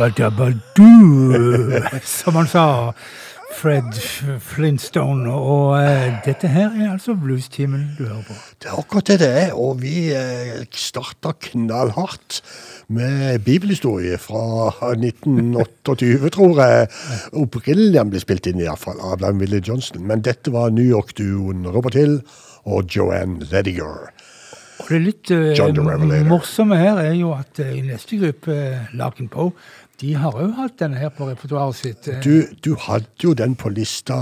Jabba-dabba-dabba-du, som han sa. Fred Flintstone. Og eh, dette her er altså bluestimen du hører på. Det er akkurat det det er, og vi eh, starta knallhardt med bibelhistorie fra 1928, tror jeg. Opprinnelig ble spilt inn, iallfall, av Blind Willie Johnson. Men dette var New York-duoen Robert Hill og Joanne Lediger. Og det litt eh, Revelator. morsomme her er jo at i neste gruppe, Larkin Poe, de har jo hatt denne her på repertoaret sitt. eh, Du, du hadde jo den på lista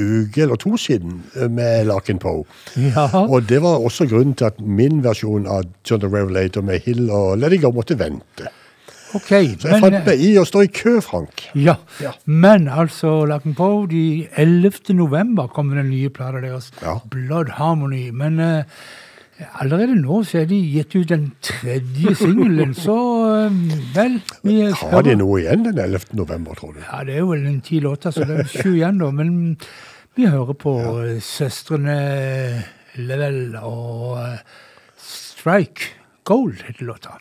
uke eller to siden eh, med Larkin Poe. Ja. Og det var også grunnen til at min versjon av John the Revelator med Hill og Lediger måtte vente. Okay, Så jeg men, fant meg i å stå i kø, Frank. ja. Ja. men altså, Larkin Poe, de 11. november kommer den nye plata deres, Ja. Blood Harmony. Men eh, allerede nå så er de gitt ut den tredje singelen, så eh, vel vi Har de noe igjen den 11. november, tror du? Ja, det er vel en ti låter, så det er sju igjen, da. Men vi hører på ja. søstrene Level og eh, Strike Gold, heter låta.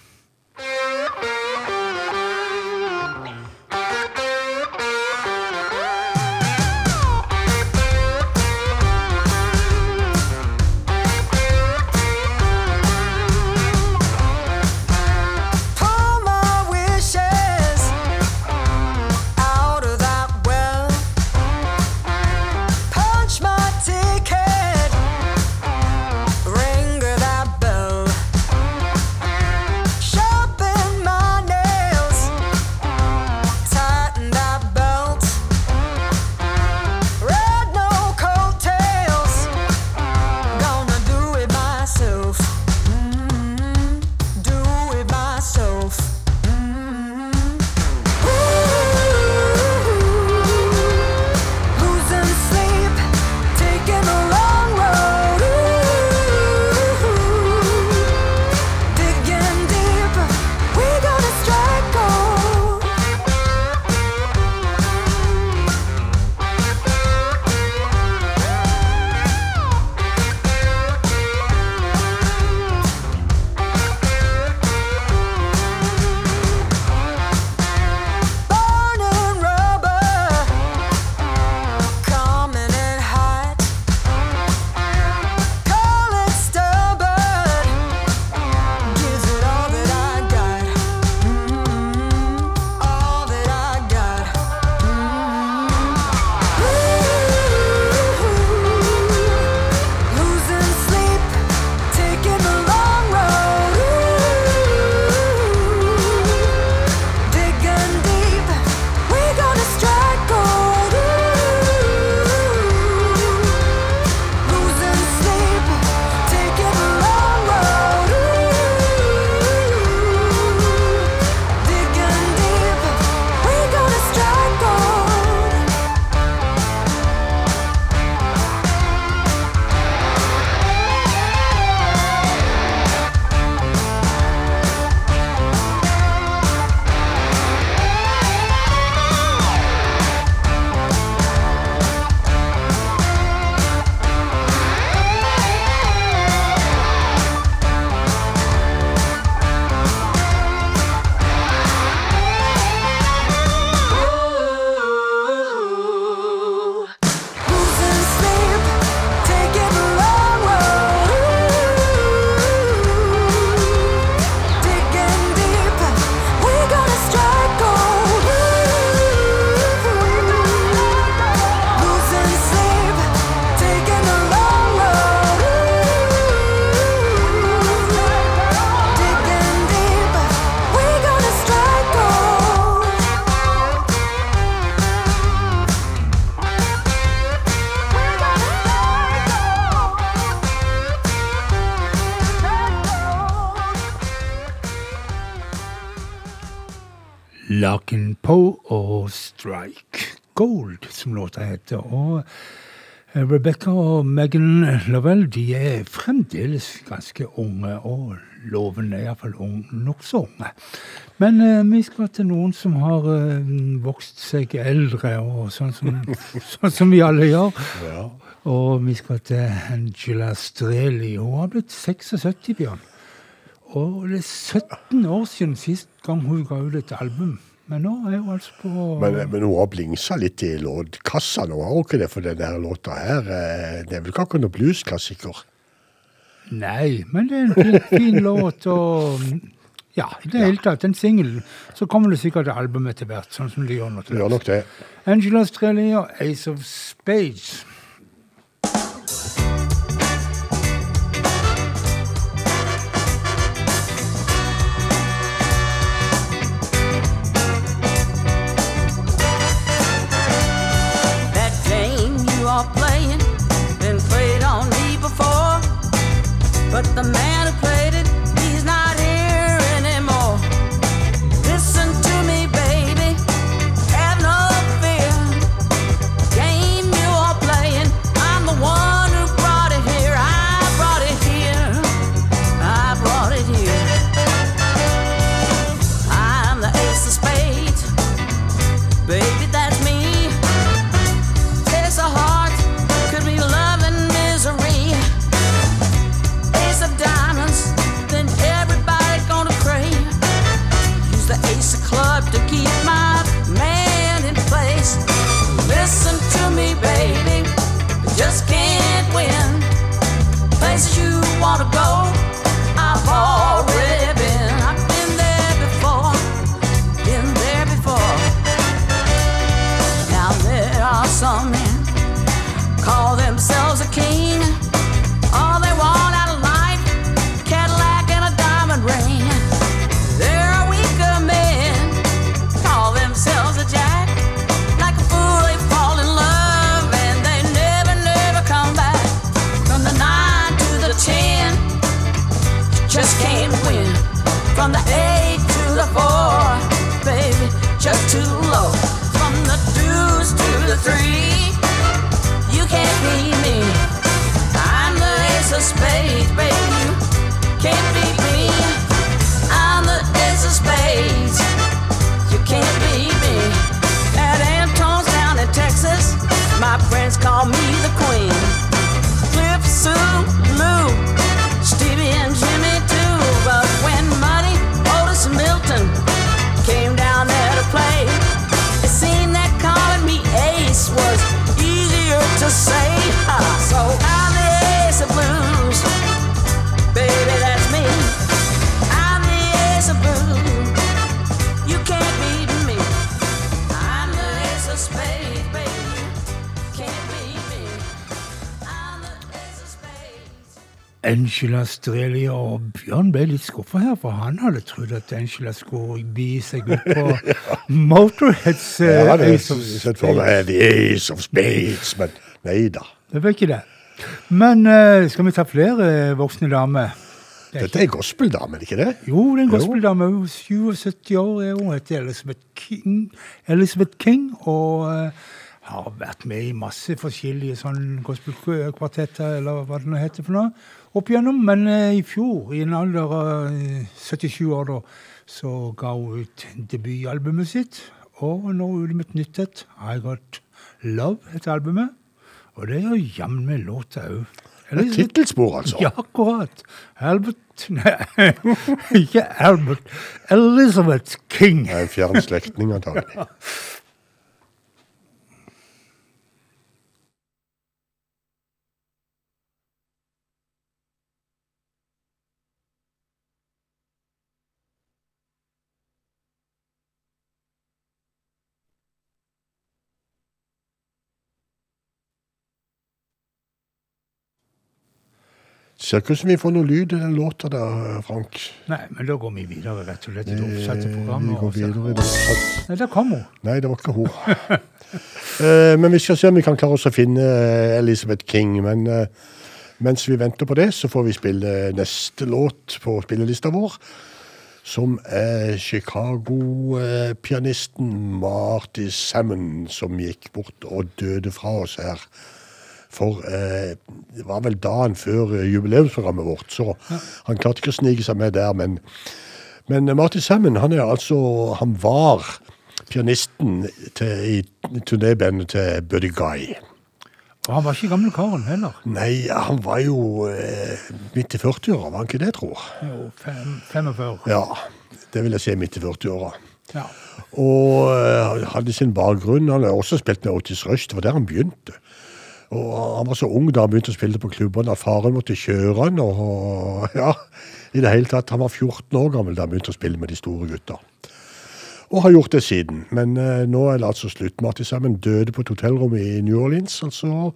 Heter. Og eh, Rebecca og Megan Lovell de er fremdeles ganske unge, og lovende, iallfall nokså unge. Men eh, vi skal til noen som har eh, vokst seg eldre, og sånn som, sånn som vi alle gjør. Ja. Og vi skal til Angela Streli. Hun har blitt 76, Bjørn. Og det er 17 år siden sist gang hun ga ut et album. Men nå er hun altså på Men, men hun har blingsa litt i låtkassa nå, har hun ikke det? For denne låta her, eh, det er vel ikke akkurat noen bluesklassiker? Nei, men det er en fin, fin låt, og ja, i det hele tatt, en singel. Så kommer det sikkert album etter hvert, sånn som det gjør nå. til gjør nok det. Angela Strelli og Ace of Spades. Angela Streli og Bjørn ble litt skuffa her, for han hadde trodd at Angela skulle bi seg ut på Motorheads uh, Jeg hadde Ace of Spades. The Ace of Spades, men nei da. Det var ikke det. Men uh, skal vi ta flere eh, voksne damer? Det er Dette er gospeldame, ikke det? Jo, det er en gospeldame. Hun er 77 år. er Hun heter Elizabeth King, Elizabeth King og uh, har vært med i masse forskjellige sånn gospelkvartetter, eller hva det nå heter for noe, opp igjennom. Men eh, i fjor, i en alder av eh, 77 år, da, så ga hun ut debutalbumet sitt. Og nå er det mitt et nytt et. I Got Love heter albumet. Og det er jammen meg låta òg. Et tittelspor, altså. Ja, akkurat. Albert Nei, ikke Albert. Elizabeth King. Er fjern slektning, antagelig. Ser ikke ut som vi får noe lyd i den låta der, Frank. Nei, men da går vi videre, rett og slett. i det oppsatte Eh, programmet. Vi går videre i det oppsatte. Nei, der kom hun. Nei, det var ikke hun. Eh, Men vi skal se om vi kan klare oss å finne eh, Elizabeth King. Men mens vi venter på det, så får vi spille neste låt på spillelista vår. som er Chicago-pianisten Marty Salmon, som gikk bort og døde fra oss her. For eh, det var vel dagen før eh, jubileumsprogrammet vårt, så han klarte ikke å snike seg med der. Men, men Martin Salmon, han er altså Han var pianisten til, i turnébandet til Buddy Guy. Og han var ikke gammel karen heller. Nei, han var jo eh, midt i 40-åra, var han ikke det, tror jeg? Jo, 45. Ja, det vil jeg si midt i 40-åra. Ja. Og eh, hadde sin bakgrunn. Han har også spilt med Otis Rush, det var der han begynte. Og han var så ung da han begynte å spille på klubbene at faren måtte kjøre han. Og ja, i det hele tatt, han var 14 år gammel da han begynte å spille med de store gutta. Og har gjort det siden. Men eh, nå er det altså slutt. Martin Sammen døde på et hotellrom i New Orleans altså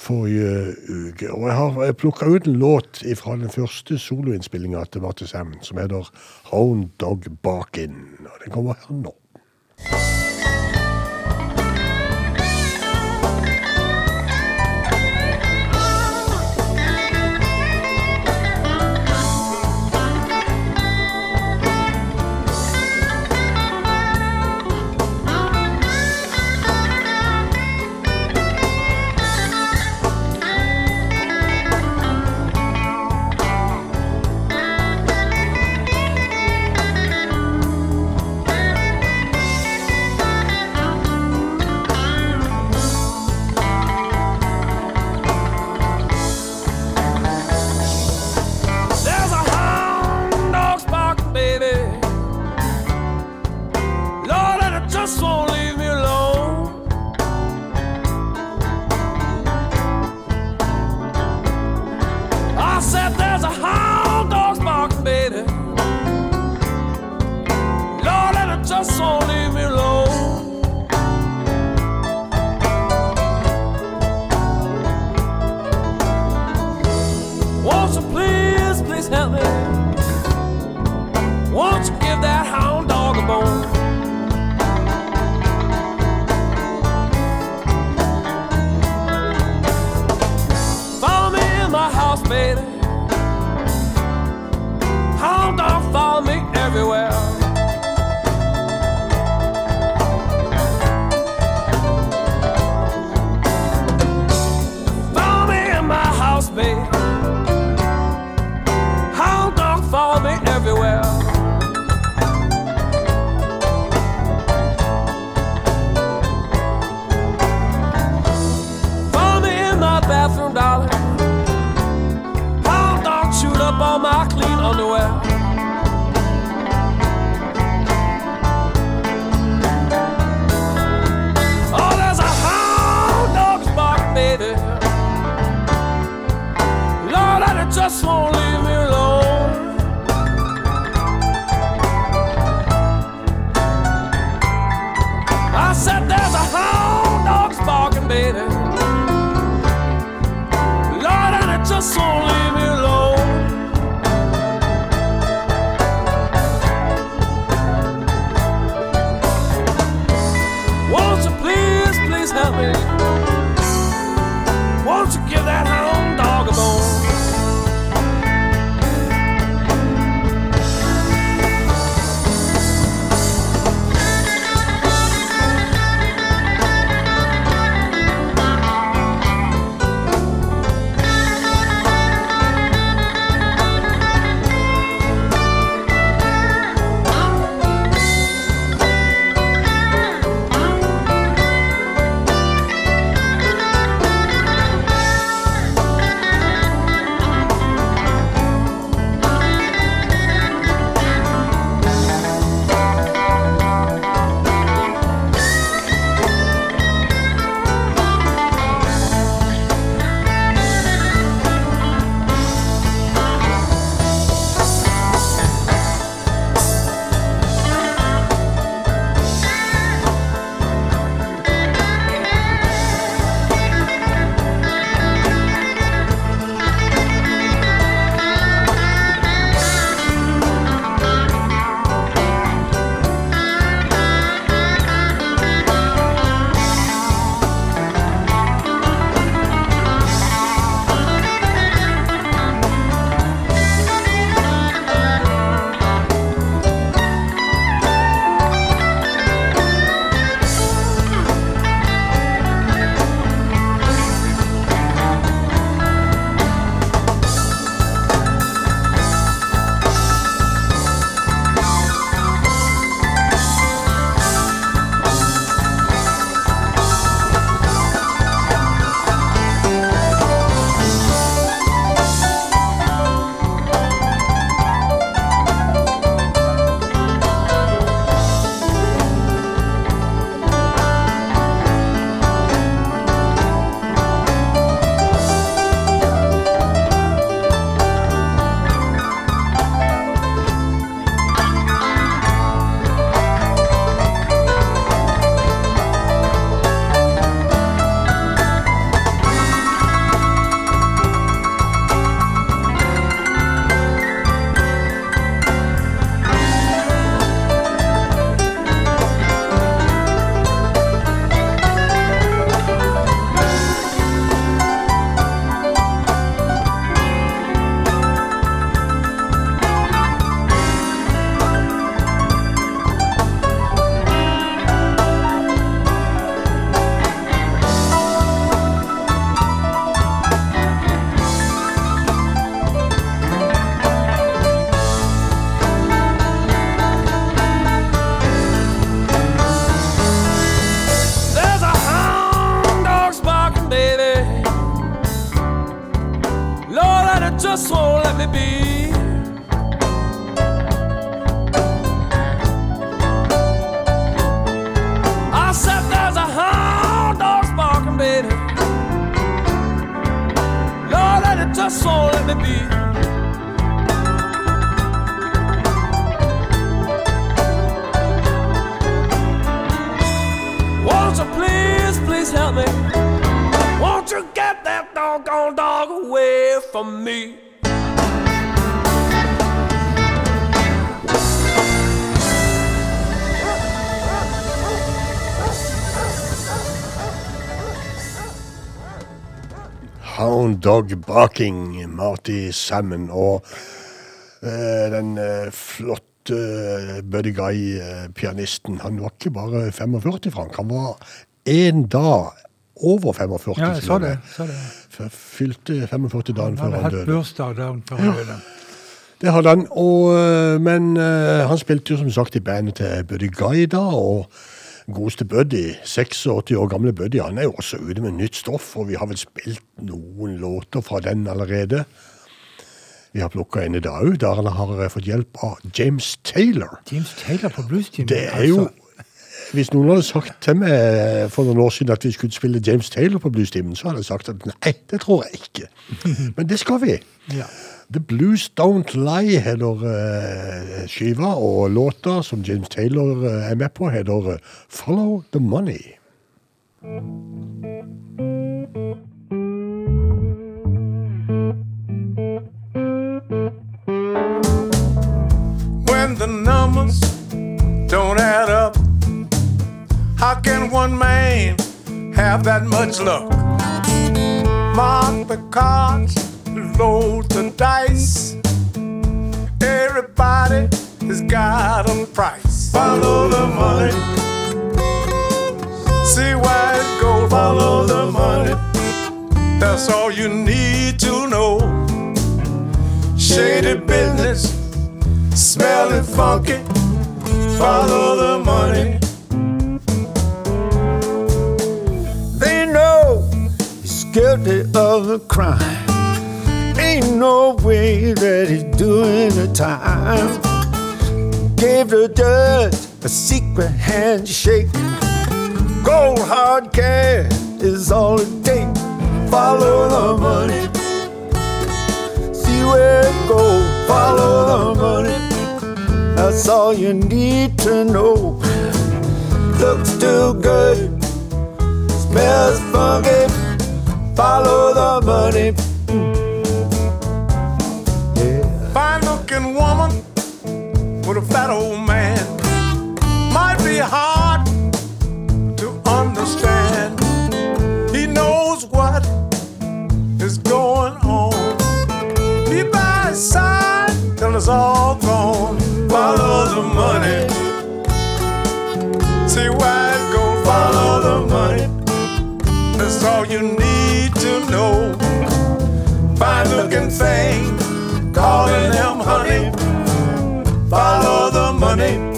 forrige uke. Og jeg har plukka ut en låt fra den første soloinnspillinga til Martin Sammen, som heter Hound Dog Barkin. Og den kommer her nå. Hound baking Marty Salmon. Og eh, den eh, flotte eh, Buddy Guy-pianisten, han var ikke bare 45, Frank. Han var én dag over 45. Ja, jeg og med. det. Så det. Fylte 45 dagen før han døde. bursdag dagen før han døde. Det hadde han, og, men han spilte jo som sagt i bandet til Buddy Guy da, og godeste Buddy, 86 år gamle Buddy, han er jo også ute med nytt stoff, og vi har vel spilt noen låter fra den allerede. Vi har plukket en i dag òg, der han har øh, fått hjelp av James Taylor. James Taylor på bluesteamen. Det er jo Hvis noen hadde sagt til meg for noen år siden at vi skulle spille James Taylor på Bluestimen, så hadde jeg sagt at nei, det tror jeg ikke. Men det skal vi. Ja. The Blues Don't Lie heter eh, skiva, og låta som James Taylor eh, er med på, heter Follow the Money. when the numbers don't add up. How can one man have that much luck? Mark the cards, load the dice. Everybody has got a price. Follow the money. See why it goes. Follow the money. That's all you need to know. Shady business smelling funky. Follow the money. They know he's guilty of a crime. Ain't no way that he's doing the time. Gave the judge a secret handshake. Gold hard cash is all it takes. Follow the money. See where it goes. Follow the money. That's all you need to know. Looks too good. Smells funky. Follow the money. Looking woman with a fat old man. Might be hard to understand. He knows what is going on. Be by his side till it's all gone. Follow the money. See where it goes. Follow the money. That's all you need to know. Fine looking thing, calling him honey. Follow the money.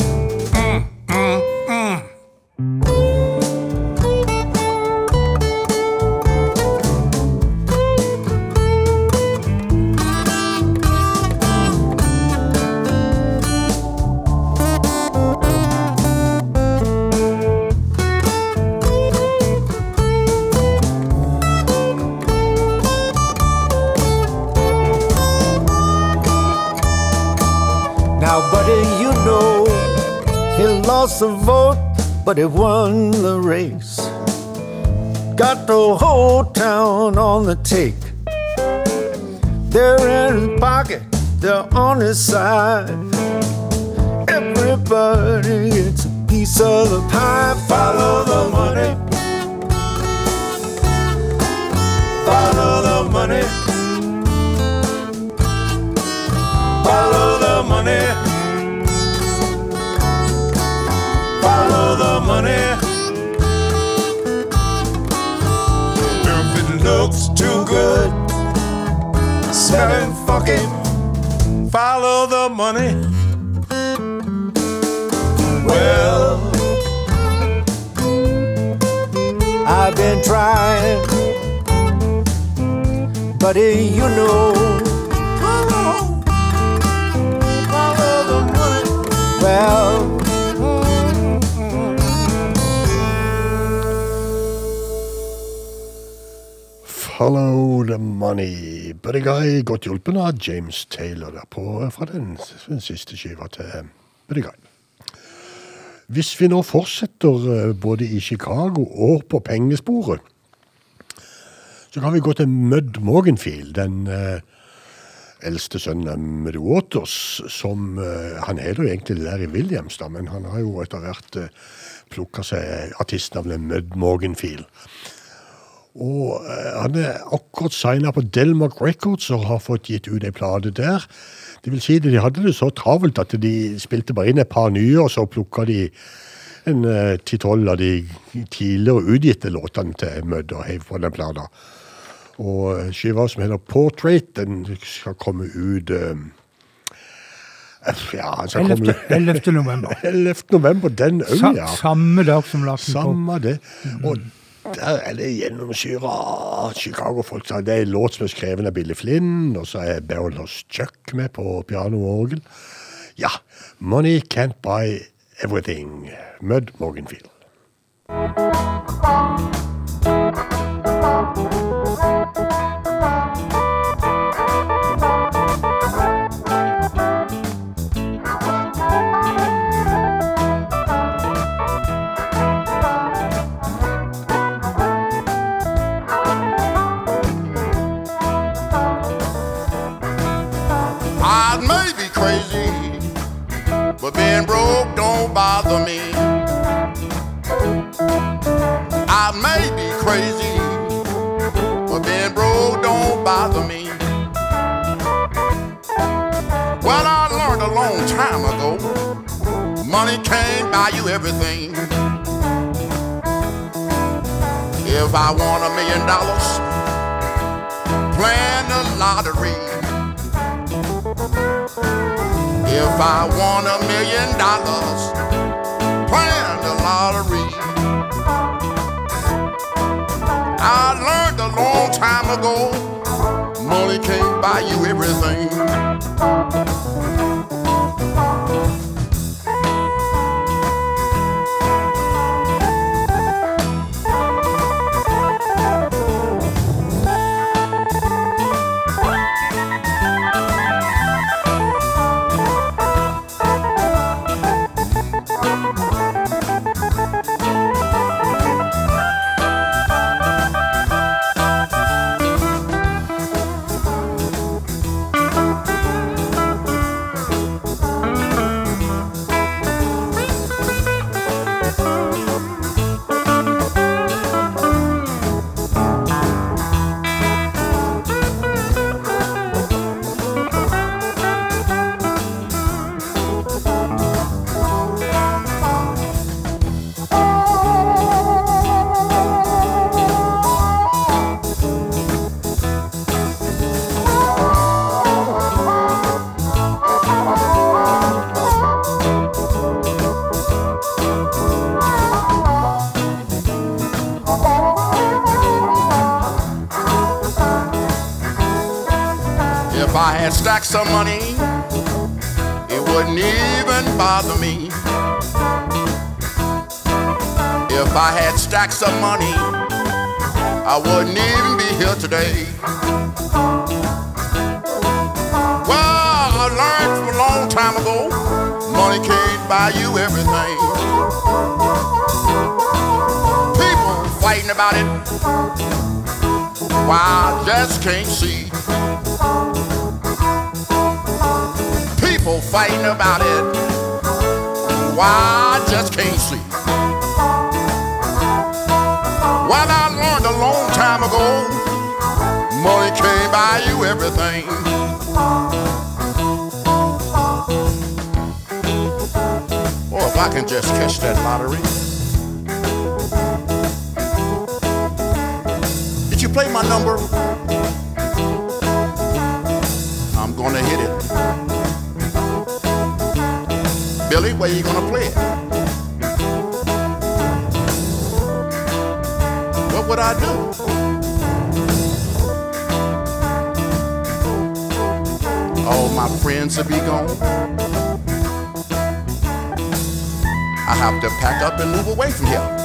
Lost the vote, but he won the race. Got the whole town on the take. They're in his pocket, they're on his side. Everybody gets a piece of the pie. Follow the money. Follow the money. Follow the money. follow the money. If it looks too good, smelling fucking, follow the money. Well, I've been trying, buddy, you know. Follow the money. Well. Buddy Guy, godt hjulpen av James Taylor der på, fra den, den siste skiva til Buddy Guy. Hvis vi nå fortsetter eh, både i Chicago og på pengesporet, så kan vi gå til Mud Morganfield, den eh, eldste sønnen av Muddy Waters, som eh, Han heter jo egentlig Larry Williams, da, men han har jo etter hvert eh, plukka seg artistnavnet Mud Morganfield. Og eh, han er akkurat signa på Delmark Records og har fått gitt ut ei plate der. Det vil si, at De hadde det så travelt at de spilte bare inn et par nye, og så plukka de en eh, ti-tolv av de tidligere utgitte låtene til Mudd og heiv på den plata. Og eh, skiva som heter Portrait, den skal komme ut Ja, han skal 11. komme 11. november. 11. november, den òg, ja. samme dag som kom. Samme det. Og der er det gjennomsyra Chicago-folk. Det er en låt som er skrevet av Billy Flynn, og så er Beryl Hoss Chuck med på piano og orgel. Ja. Money can't buy everything. Mud Morganfield. I but being broke don't bother me. I may be crazy, but being broke don't bother me. Well, I learned a long time ago, money can't buy you everything. If I want a million dollars, plan the lottery. If I want a million dollars, plan the lottery. I learned a long time ago, money can't buy you everything. Had stacks of money, it wouldn't even bother me. If I had stacks of money, I wouldn't even be here today. Well, I learned from a long time ago, money can't buy you everything. People fighting about it, why I just can't see. Fighting about it. Why I just can't see. Well, I learned a long time ago, money can't buy you everything. Oh, if I can just catch that lottery. Did you play my number? I'm gonna hit it. Billy, where you gonna play it? What would I do? All my friends will be gone. I have to pack up and move away from here.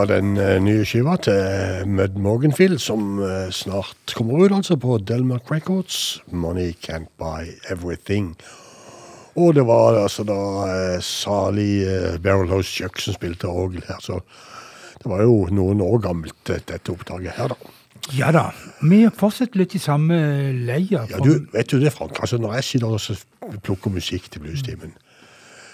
Fra den eh, nye skiva til Mud Morganfield, som eh, snart kommer ut, altså på Delmark Records. 'Money Can't Buy Everything'. Og det var altså da eh, salig eh, Barrel Chuck som spilte orgel her, så det var jo noen år gammelt, eh, dette opptaket her, da. Ja da. Vi fortsetter litt i samme leia. Ja, du, vet du det, Frank? Altså, når jeg sitter og så plukker musikk til bluestimen,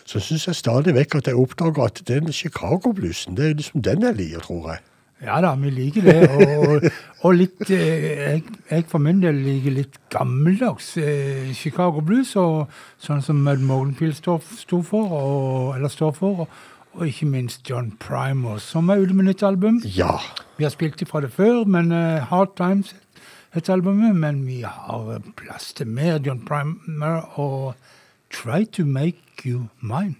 så syns jeg stadig vekk at jeg oppdager at den Chicago-bluesen, det er liksom den jeg liker, tror jeg. Ja da, vi liker det. Og, og litt eh, jeg, jeg for min del liker litt gammeldags eh, Chicago blues, og sånn som Mud Morganfield står, for, og, for. Og, og ikke minst John Primer, som er ute med nytt album. Ja. Vi har spilt det fra det før, men uh, Hard Times heter albumet. Men vi har plass til mer John Primer og Try to Make You Mine.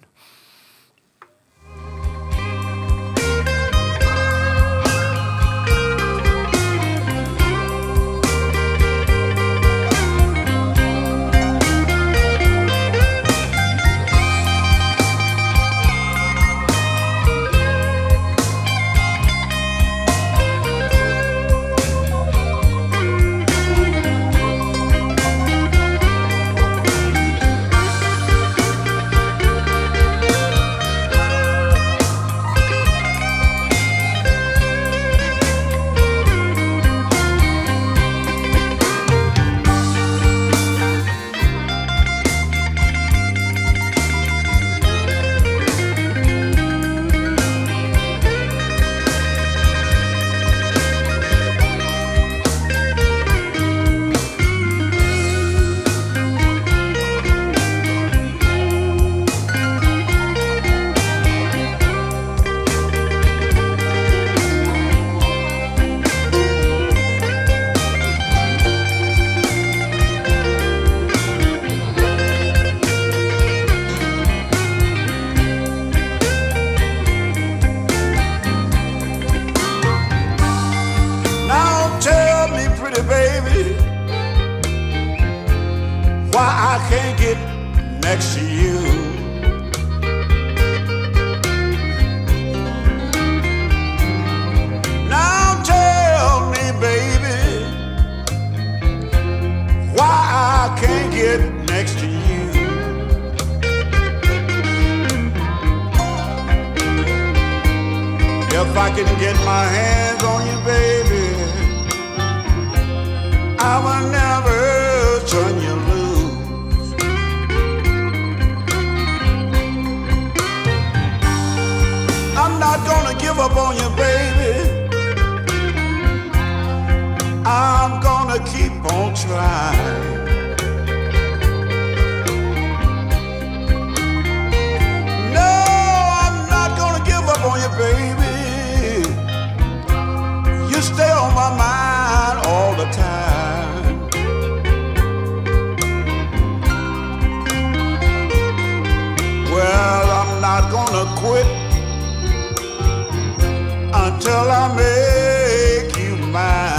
My hands on you, baby, I will never turn you loose. I'm not gonna give up on you, baby. I'm gonna keep on trying. No, I'm not gonna give up on you, baby. You stay on my mind all the time. Well, I'm not gonna quit until I make you mine.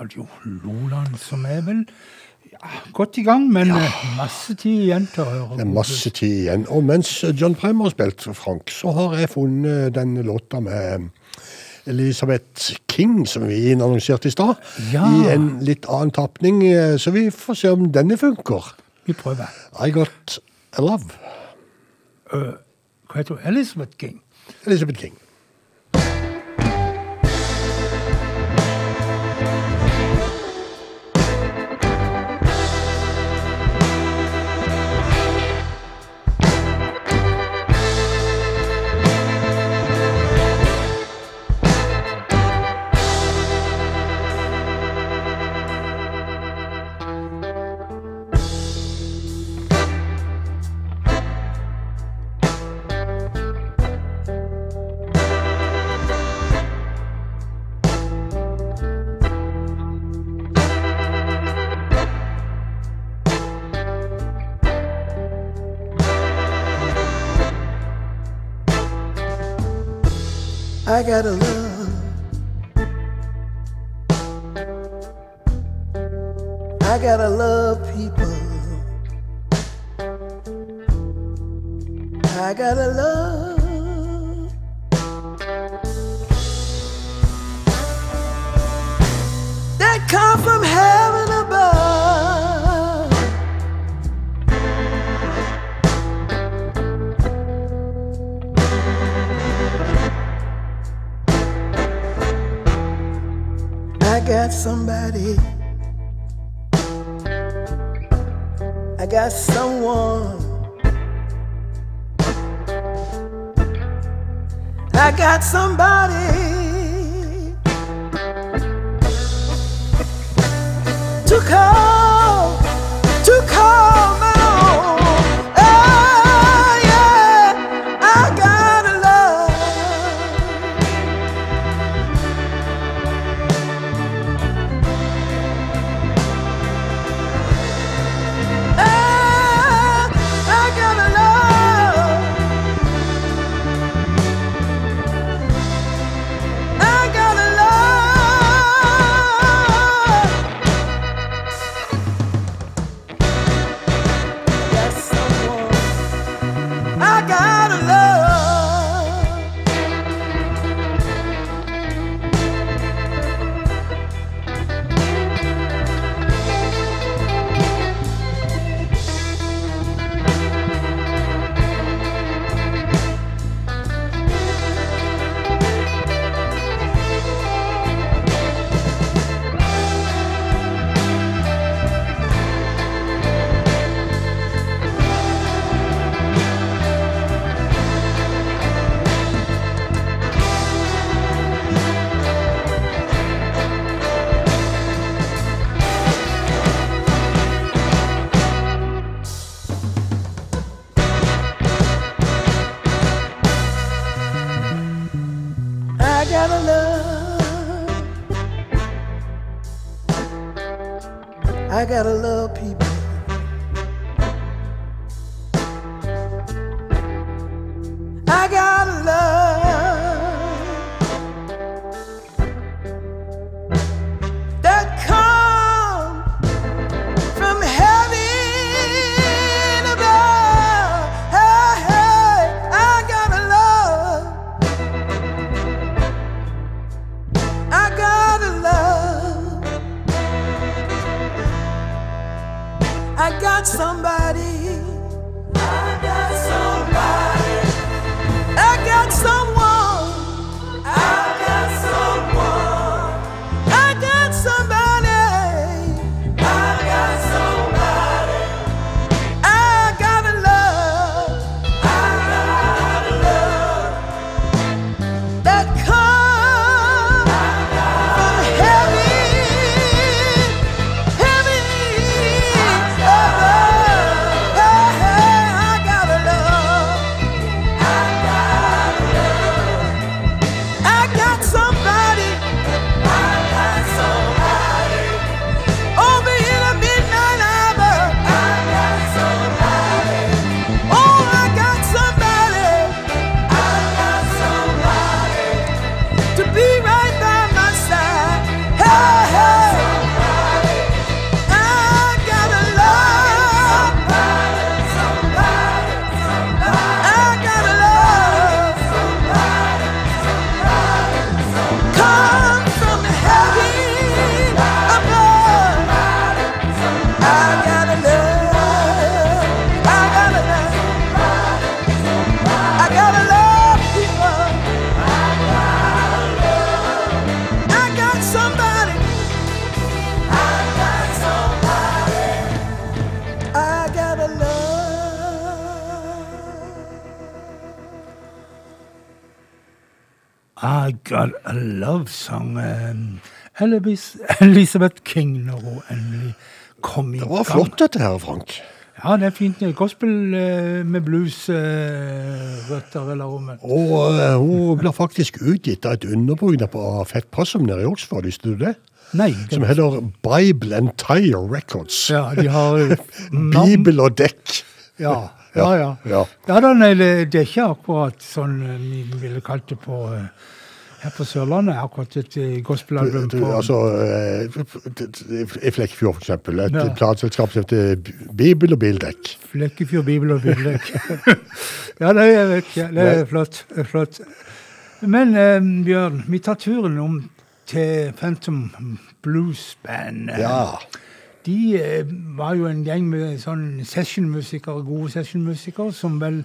Radio Loland, som er vel ja, godt i gang, men ja. Eh, masse tid igjen til å høre. Det er masse tid igjen. Og mens John Primer har spilt, Frank, så har jeg funnet denne låta med Elisabeth King, som vi annonserte i stad, ja. i en litt annen tapning. Så vi får se om denne funker. Vi prøver. I Got A Love. Uh, hva heter hun? Elizabeth King. Elizabeth King. got a Elizabeth King når hun endelig kom i gang. Det var flott dette her, Frank. Ja, det er fint. Gospel eh, med bluesrøtter eller rommet. Og uh, hun blir faktisk utgitt av et underbruk av Fett Possum nede i Oxford, visste du det? Nei. Som heter Bible and Tire Records. ja, de har eh, Bibel og dekk. Ja, ja. ja. Ja. Ja da, nei, det, det er ikke akkurat sånn eh, vi ville kalt det på eh, her på Sørlandet. Akkurat et eh, gospelalbum på altså, eh, I Flekkefjord, for eksempel. Et Ja. plateselskap som heter Bibel og Bildekk. Flekkefjord bibel og bildekk. ja, det er, vet. Det er flott. Er flott. Men eh, Bjørn, vi tar turen om til Phantom Blues Band. Eh, Ja. De eh, var jo en gjeng med sånn sessionmusikere, gode sessionmusikere, som vel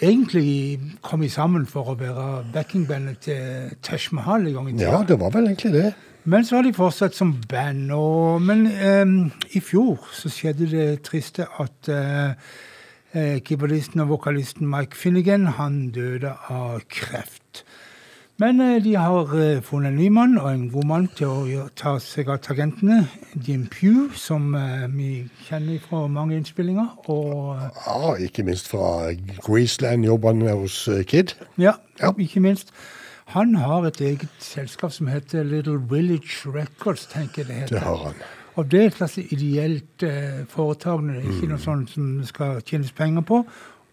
egentlig kom sammen for å være backingbandet til Tesh Mahal i gang i tida. ja, det var vel egentlig det. Men så har de fortsatt som band. Og, men um, i fjor så skjedde det triste at eh, keyboardisten og vokalisten Mike Finnegan han døde av kreft. Men eh, de har eh, funnet en ny mann og en god mann til å ta seg av tagentene. Jim Pugh, som eh, vi kjenner fra mange innspillinger. Og Ja, Ikke minst fra Greaseland jobber han hos Kid. Ja, Ja. ikke minst. Han har et eget selskap som heter Little Village Records, tenker jeg det heter. Det har han. Og det er et slags ideelt eh, det er ikke noe sånt som det skal tjenes penger på.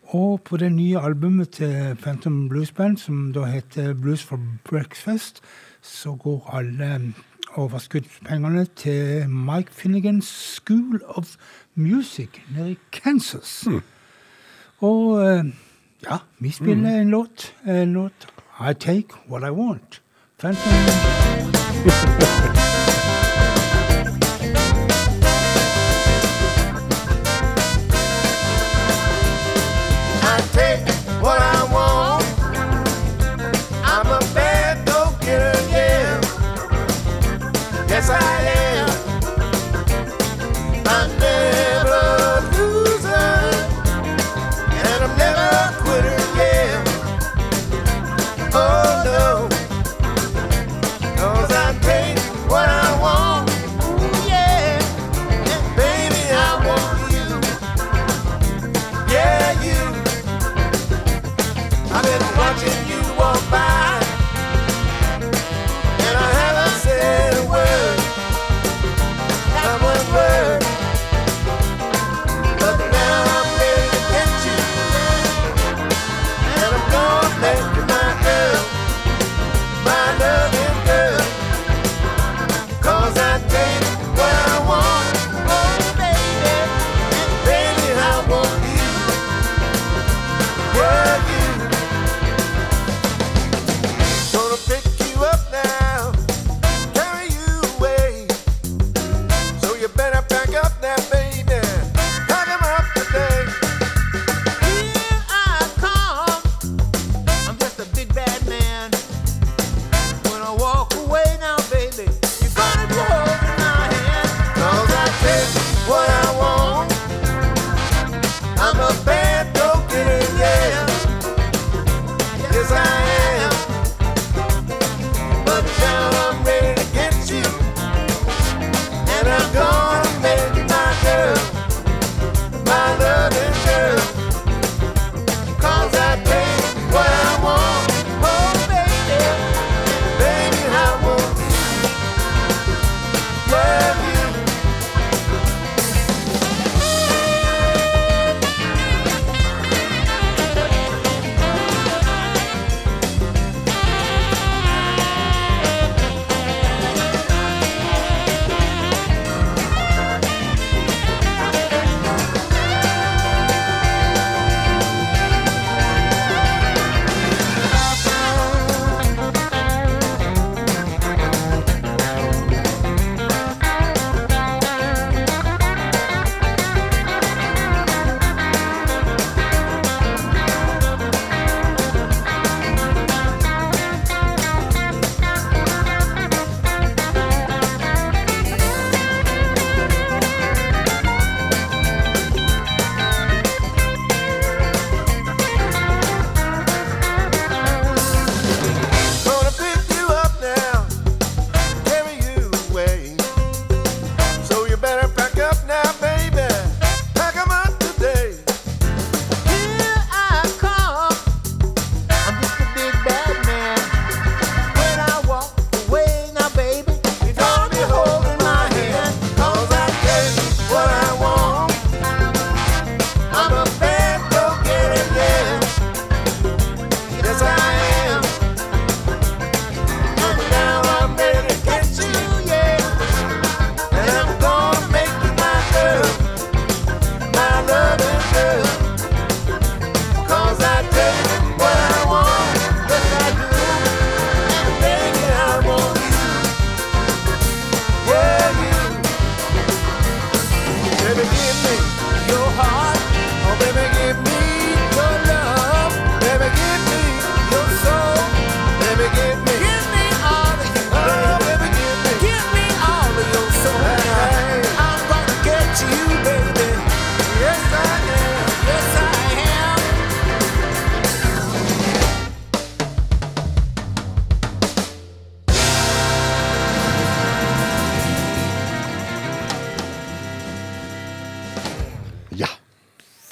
Og på det nye albumet til Phantom Blues Band, som da heter Blues for Breakfast, så går alle overskuddspengene til Mike Finnegans School of Music nede i Kansas. Og eh, ja, vi spiller en låt. En låt I Take What I Want. Phantom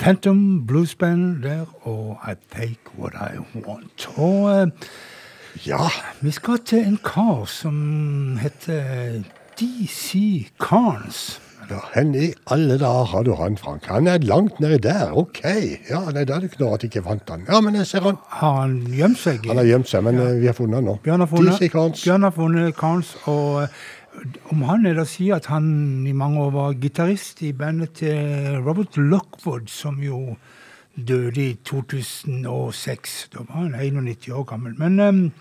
Phantom Blues Band der, og I Take What I Want. Og eh, Ja, vi skal til en kar som heter DC Carnes. ja, hen i alle dager har du han, Frank? Han er langt nedi der, ok. Ja, nei, da er det ikke noe at jeg ikke fant han. Ja, men jeg ser han. Har han gjemt seg? Han har gjemt seg, men ja. vi har funnet han nå. Bjørn har funnet, DC Carnes. Bjørn har funnet Carnes, og eh, om han er det å si at han i mange år var gitarist i bandet til Robert Lockwood, som jo døde i 2006. Da var han 91 år gammel. Men um,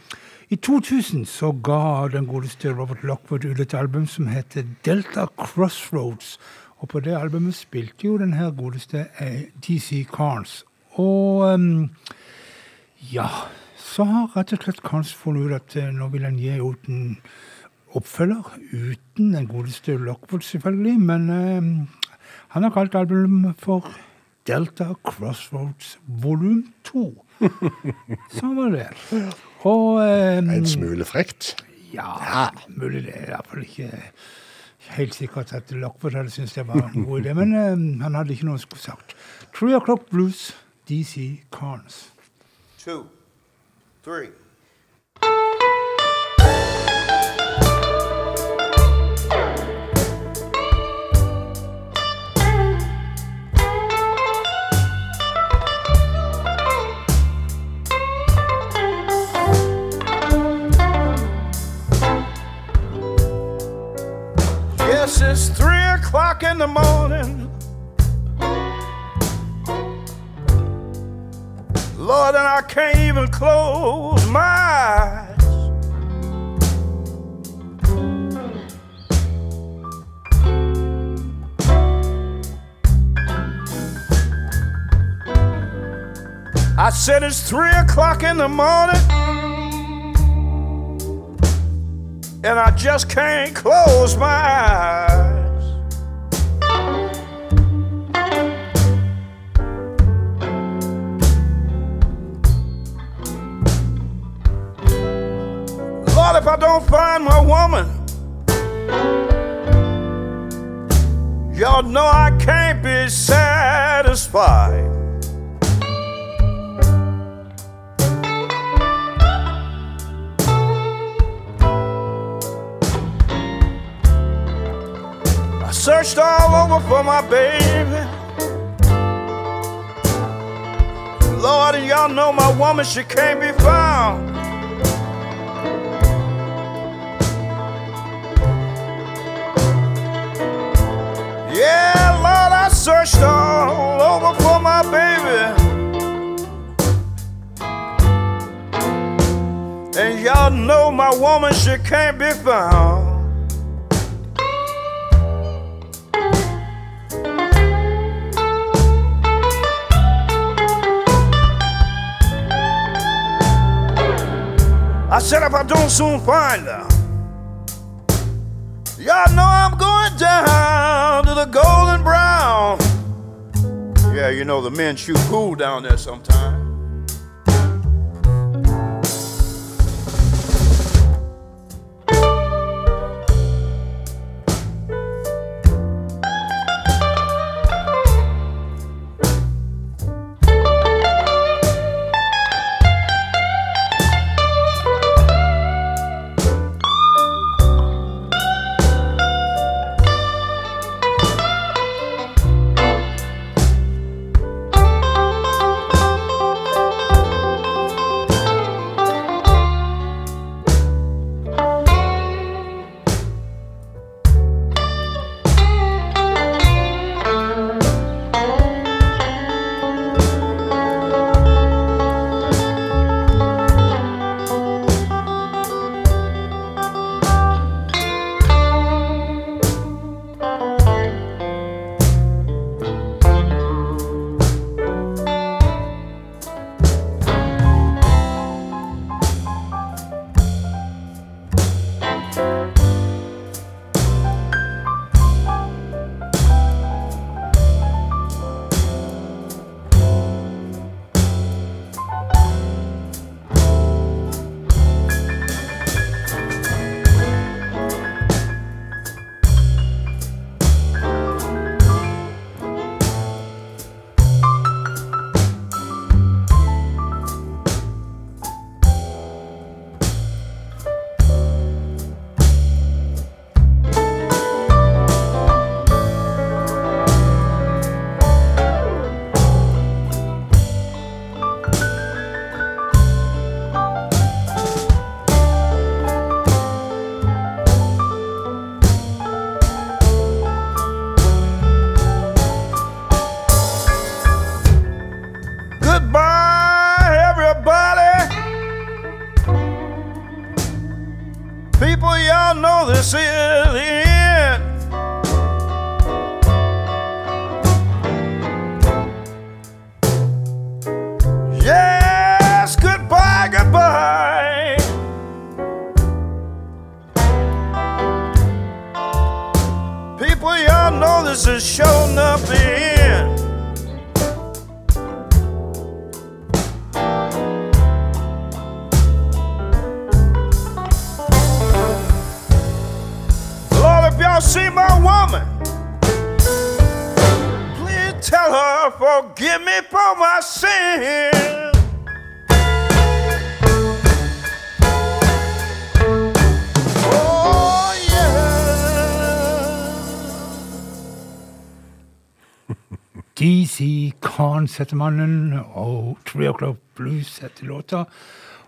i 2000 så ga den godeste Robert Lockwood ut et album som heter Delta Crossroads. Og på det albumet spilte jo den her godeste eh, DC Carnes. Og um, ja, så har rett og slett Carnes funnet ut at eh, nå vil han gi ut en oppfølger, uten den godeste Lockwood selvfølgelig, men eh, han har kalt albumet for Delta Crossroads volum 2. Sånn var det. Og eh, En smule frekt. ja, mulig det er iallfall ikke helt sikkert at Lockwood hadde syntes det var en god idé, men eh, han hadde ikke noe å skulle sagt. Three O'Clock Blues, DC Carnes. Two, three. It's three o'clock in the morning. Lord, and I can't even close my eyes. I said it's three o'clock in the morning, and I just can't close my eyes. Lord, if I don't find my woman, y'all know I can't be satisfied. Searched all over for my baby. Lord, y'all know my woman, she can't be found. Yeah, Lord, I searched all over for my baby. And y'all know my woman, she can't be found. I said if I don't soon find her, y'all know I'm going down to the golden brown. Yeah, you know the men shoot pool down there sometime. Khan heter mannen, og Three O'Clock Blues heter låta.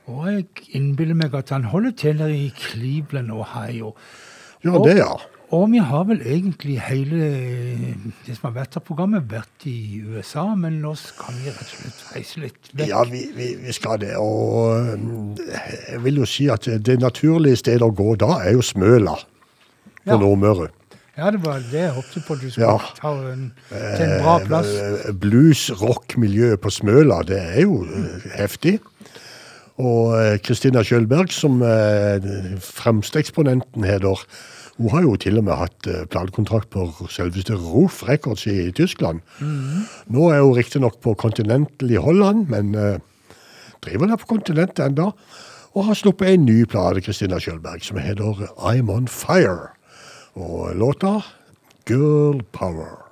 Og jeg innbiller meg at han holder til der i Cleveland, Ohio. Ja, det, ja. Og vi har vel egentlig hele det som har vært av programmet, vært i USA, men nå skal vi rett og slett reise litt vekk. Ja, vi, vi, vi skal det. Og jeg vil jo si at det naturlige stedet å gå da er jo Smøla på Ja. Nordmøre. Ja, det var det jeg håpte på du skulle Ja. ta en, til en bra plass. Eh, Blues-rock-miljøet på Smøla, det er jo eh, heftig. Og eh, Kristina Kjølberg, som fremste eksponenten heter, hun har jo til og med hatt eh, platekontrakt på selveste Roof Records i Tyskland. Nå er hun riktignok på Continental i Holland, men eh, driver der på kontinentet enda, og har sluppet en ny plate, Kristina Kjølberg, som heter I'm On Fire. Og låta Girl Power.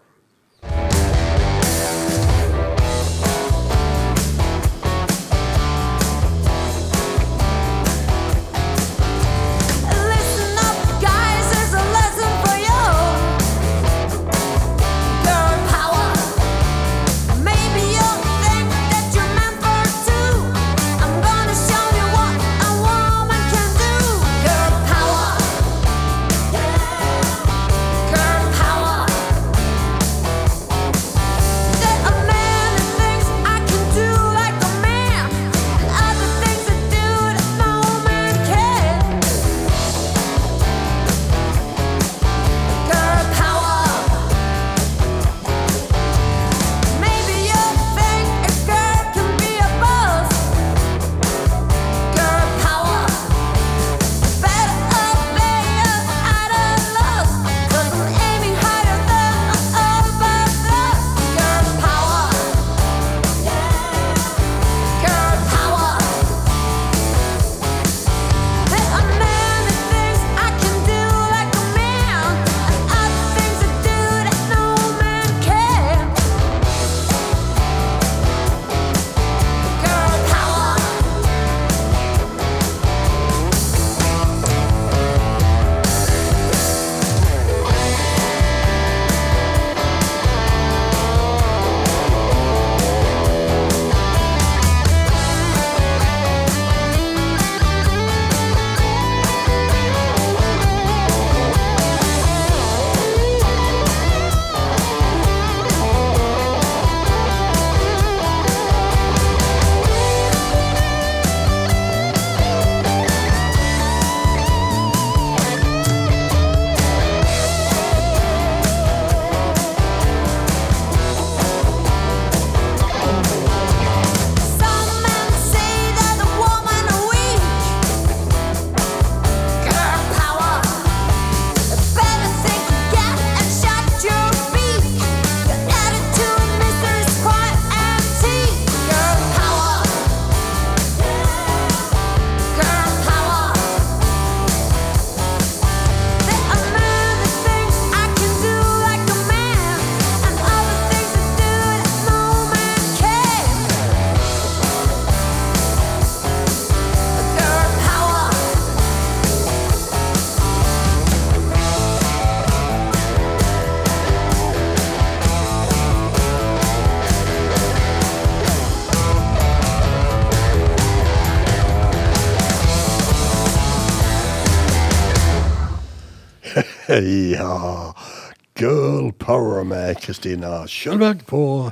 Med Kristina Kjølberg på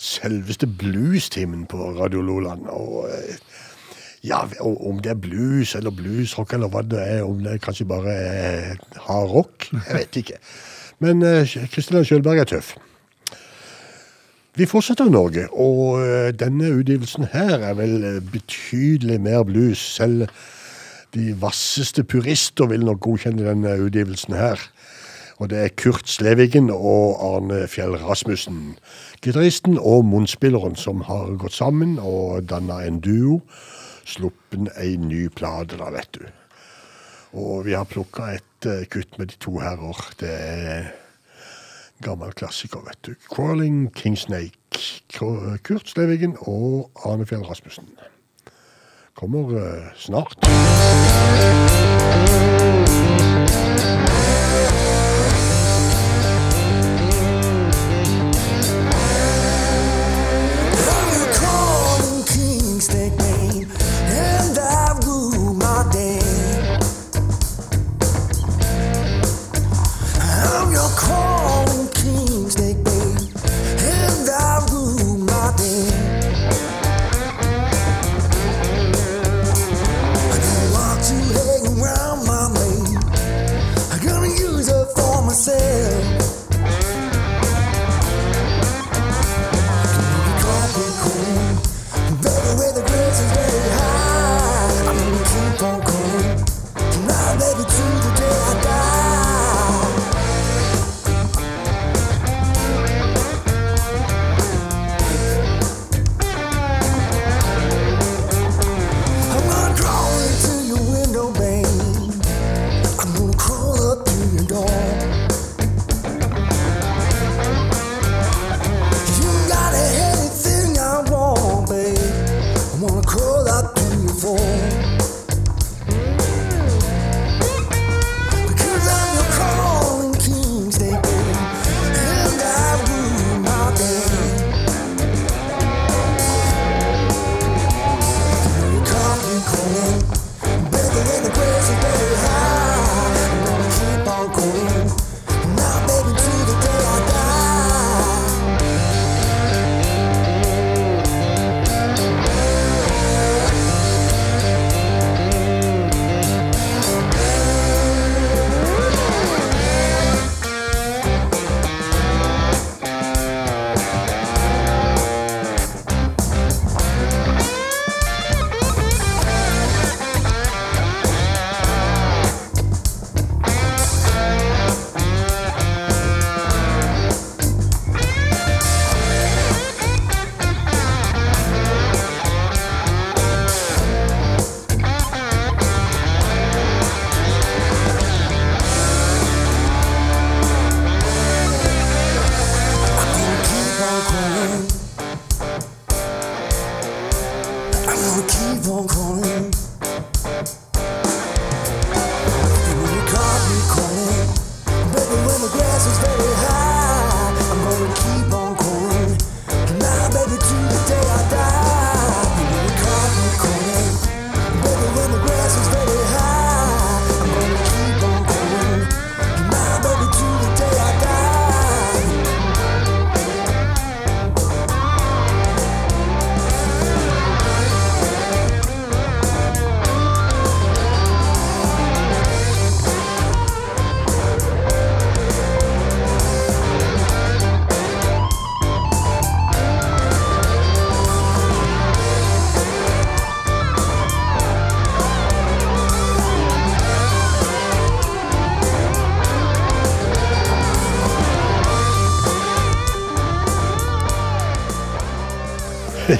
selveste bluestimen på Radio Loland. Og eh, Ja, om det er blues eller bluesrock eller hva det er, om det kanskje bare er hard rock, jeg vet ikke. Men eh, Kristina Kjølberg er tøff. Vi fortsetter Norge, og eh, denne utgivelsen her er vel betydelig mer blues. Selv de vasseste purister vil nok godkjenne denne utgivelsen her. Og det er Kurt Slevigen og Arne Fjell Rasmussen. Gitaristen og munnspilleren som har gått sammen og danna en duo. Sluppen ei ny plate, da, vet du. Og vi har plukka et uh, kutt med de to herrer. Det er gammel klassiker, vet du. 'Crawling Kingsnake'. Kurt Slevigen og Arne Fjell Rasmussen. Kommer uh, snart.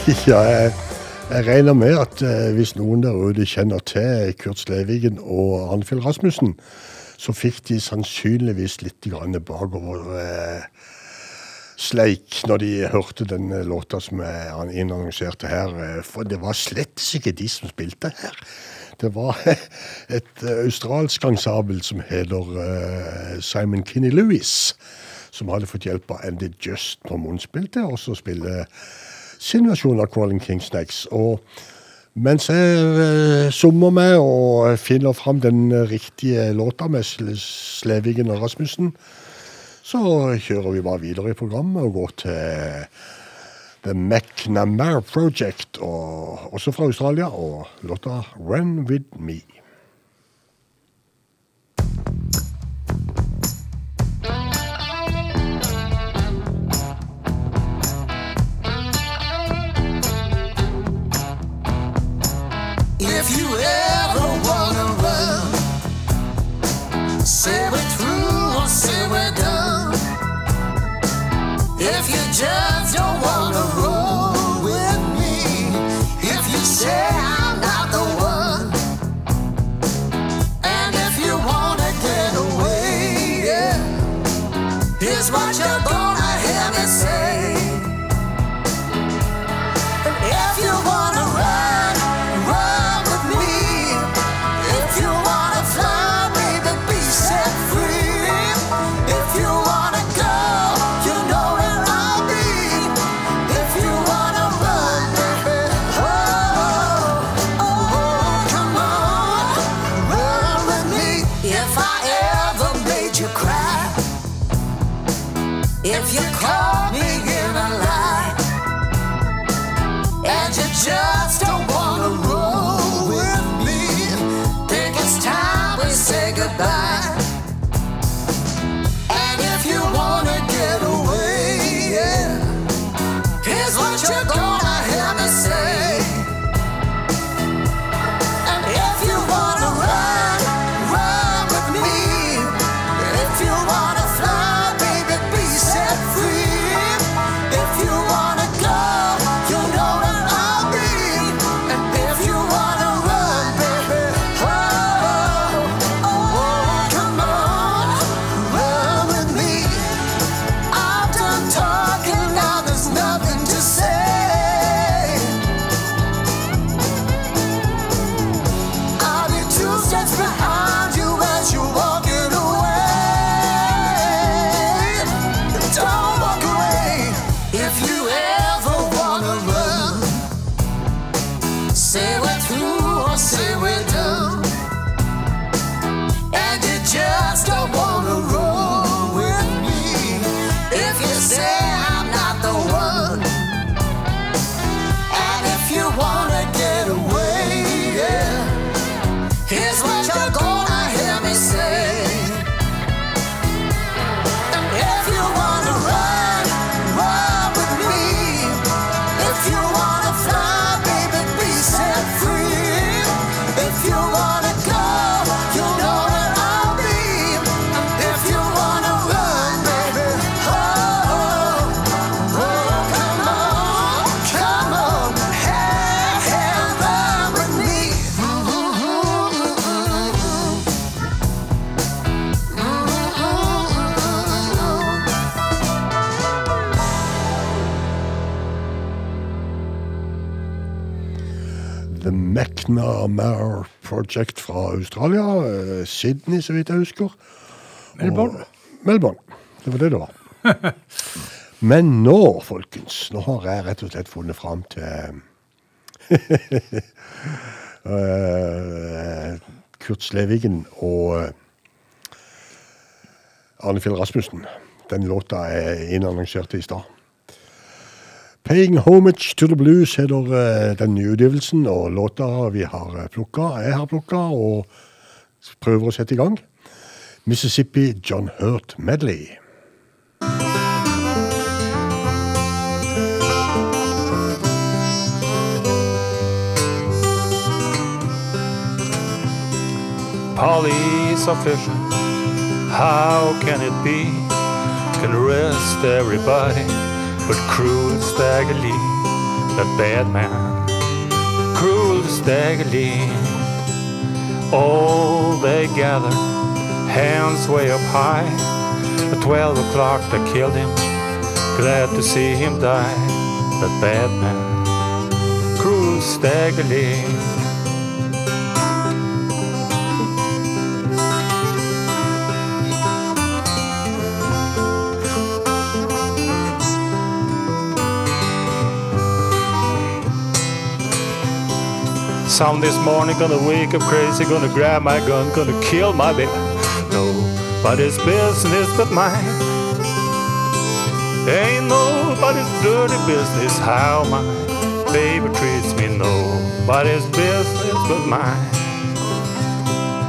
Ja, jeg, jeg regner med at eh, hvis noen der ute kjenner til Kurt Slevigen og Arnfjell Rasmussen, så fikk de sannsynligvis litt bakover eh, sleik når de hørte den eh, låta som han innannonserte her. eh, For det var slett ikke de som spilte her. Det var et eh, australsk ensemble som heter eh, Simon Kinney Lewis, som hadde fått hjelp av Andy Just på munnspill til å spille sin versjon av 'Crawling King Snakes'. Og mens jeg eh, summer med og finner fram den riktige låta med Slevigen og Rasmussen, så kjører vi bare videre i programmet og går til The McNamara Project, og, også fra Australia, og låta 'Run With Me'. Magna Mare Project fra Australia. Eh, Sydney, så vidt jeg husker. Melbourne. Melbourne. Det var det det var. Men nå, folkens, nå har jeg rett og slett funnet fram til eh, Kurt Slevigen og eh, Arne Fjell Rasmussen. Den låta er innannonserte i stad. 'Paying Homage to the Blues' heter uh, eh, den nye utgivelsen, og låta vi har eh, plukka, jeg har plukka, og prøver å sette i gang. Mississippi John Hurt Medley. Polly's how can it be? Can rest everybody but cruel staggerly, the bad man, cruel staggerly. All they gathered, hands way up high. At twelve o'clock they killed him, glad to see him die, the bad man, cruel staggerly. sound this morning. Gonna wake up crazy, gonna grab my gun, gonna kill my baby. Nobody's business but mine. Ain't nobody's dirty business how my baby treats me. Nobody's business but mine.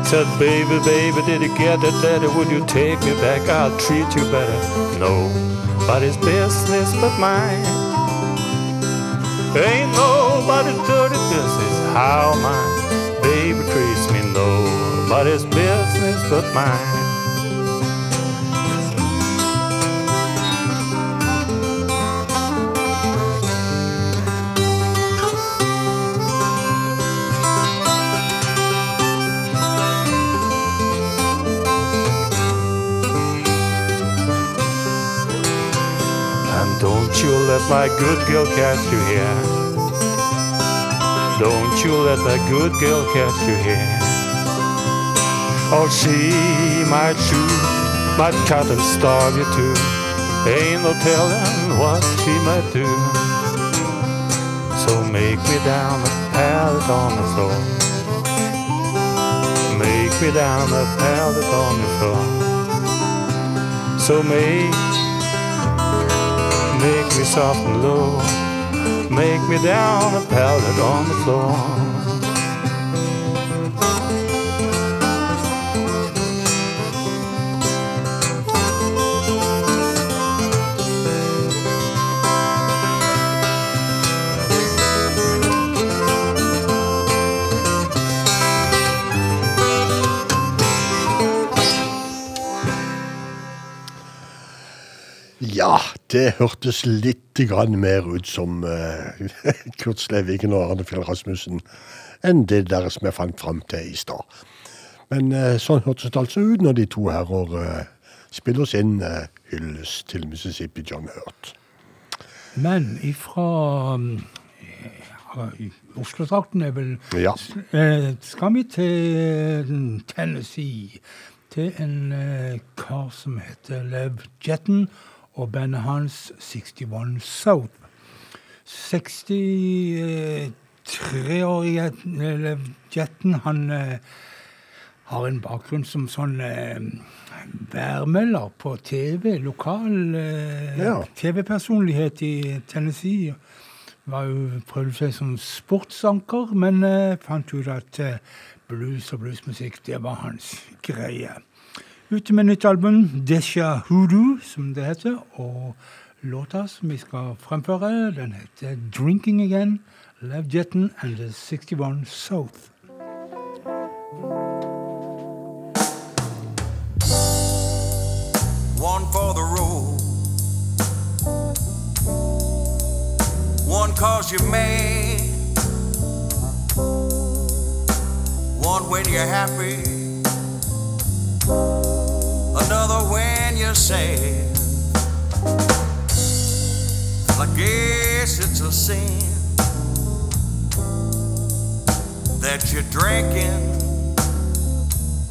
Said, baby, baby, did you get that letter? Would you take me back? I'll treat you better. Nobody's business but mine. Ain't nobody's dirty business how my baby treats me. Nobody's business but mine. Don't you let my good girl catch you here. Don't you let that good girl catch you here. Or she might shoot, might cut and starve you too. Ain't no telling what she might do. So make me down a pallet on the floor. Make me down a pallet on the floor. So make Make me soft and low. Make me down a pallet on the floor. Det hørtes litt grann mer ut som uh, Kurt Sleviken og Arne Fjell Rasmussen enn det der som jeg fant fram til i stad. Men uh, sånn hørtes det altså ut når de to herrer uh, spiller sin uh, hyllest til Mississippi John Hurt. Men ifra um, Oslo-trakten er vel Ja. Skal vi til Tennessee, til en kar som heter Lev Jetten, og bandet hans 61 South. 63-årige Lev Jetten, han eh, har en bakgrunn som sånn eh, værmelder på TV. Lokal eh, Ja. TV-personlighet i Tennessee. Var jo, prøvde seg som sportsanker, men fant ut at blues og bluesmusikk, det var hans greie. Ute med nytt album, Desha Hoodoo, som det heter. Og låta som vi skal fremføre, den heter Drinking Again. Lev Jetten and the 61 South. one for the road, one cause you're mad, one when you're happy, another when you're sad. I guess it's a sin that you're drinking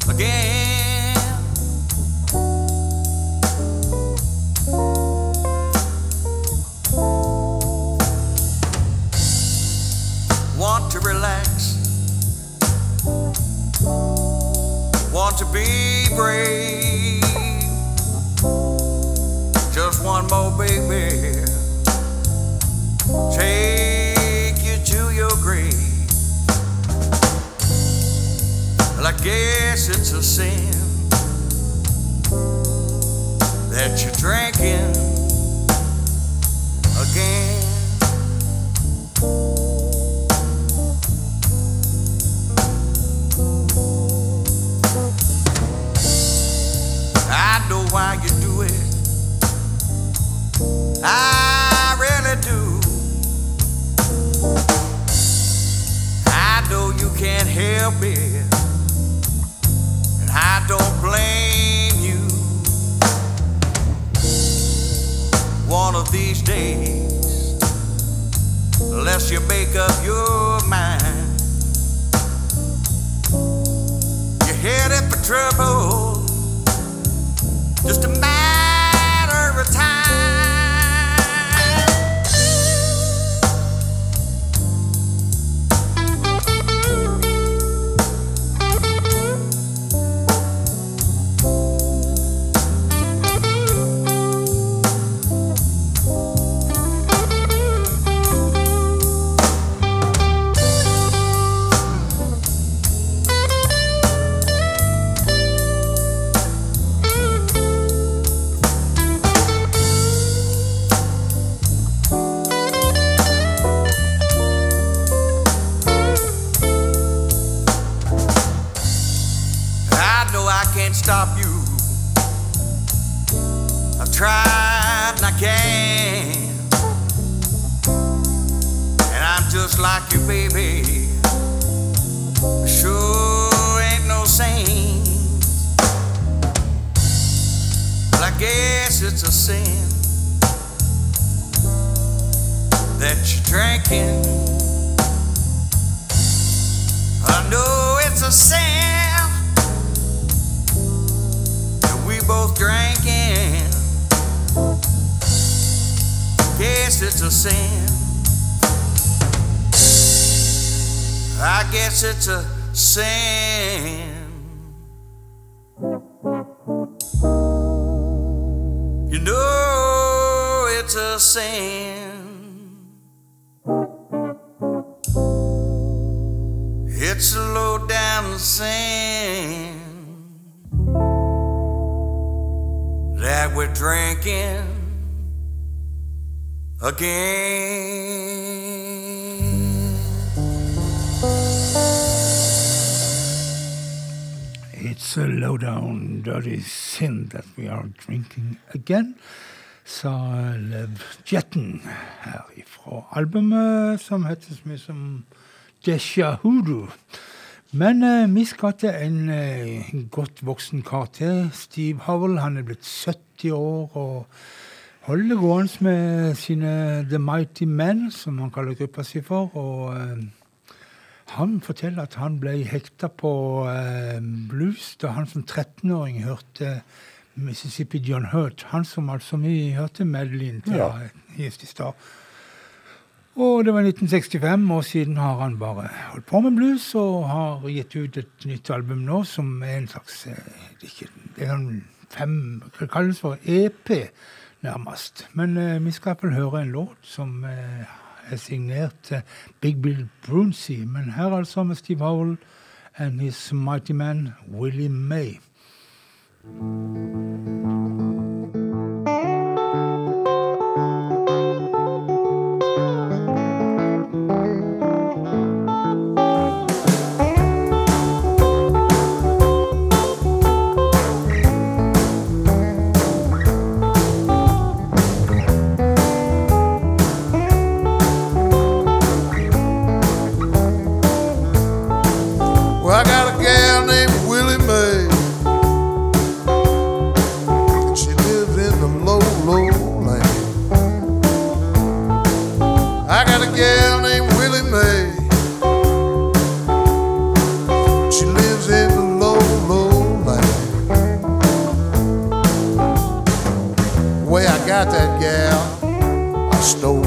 again. want to relax, want to be brave. One more baby, take you to your grave. Well, I guess it's a sin that you're drinking again. I know why you do. I really do. I know you can't help it. And I don't blame you. One of these days, unless you make up your mind, you're headed for trouble just a matter of time. Again. It's a low down dirty sin that we are drinking again, sa Lev Jetten her ifra albumet som heter så mye som Desha Hoodoo. Men eh, vi skal til en eh, godt voksen kar til. Steve Howell. Han er blitt 70 år og holder det gående med sine The Mighty Men, som han kaller gruppa si for. og... Eh, han forteller at han ble hekta på eh, blues da han som 13-åring hørte Mississippi John Hurt. Han som altså vi hørte Madeline til Ja. i stad. Og det var 1965, og siden har han bare holdt på med blues og har gitt ut et nytt album nå som er en slags eh, Det er, det en fem Hva kalles for EP, nærmest. Men eh, vi skal vel høre en låt som eh, er signert eh, Big Bill Brunsey. Men her altså med Steve Howell and his mighty man Willie May. snow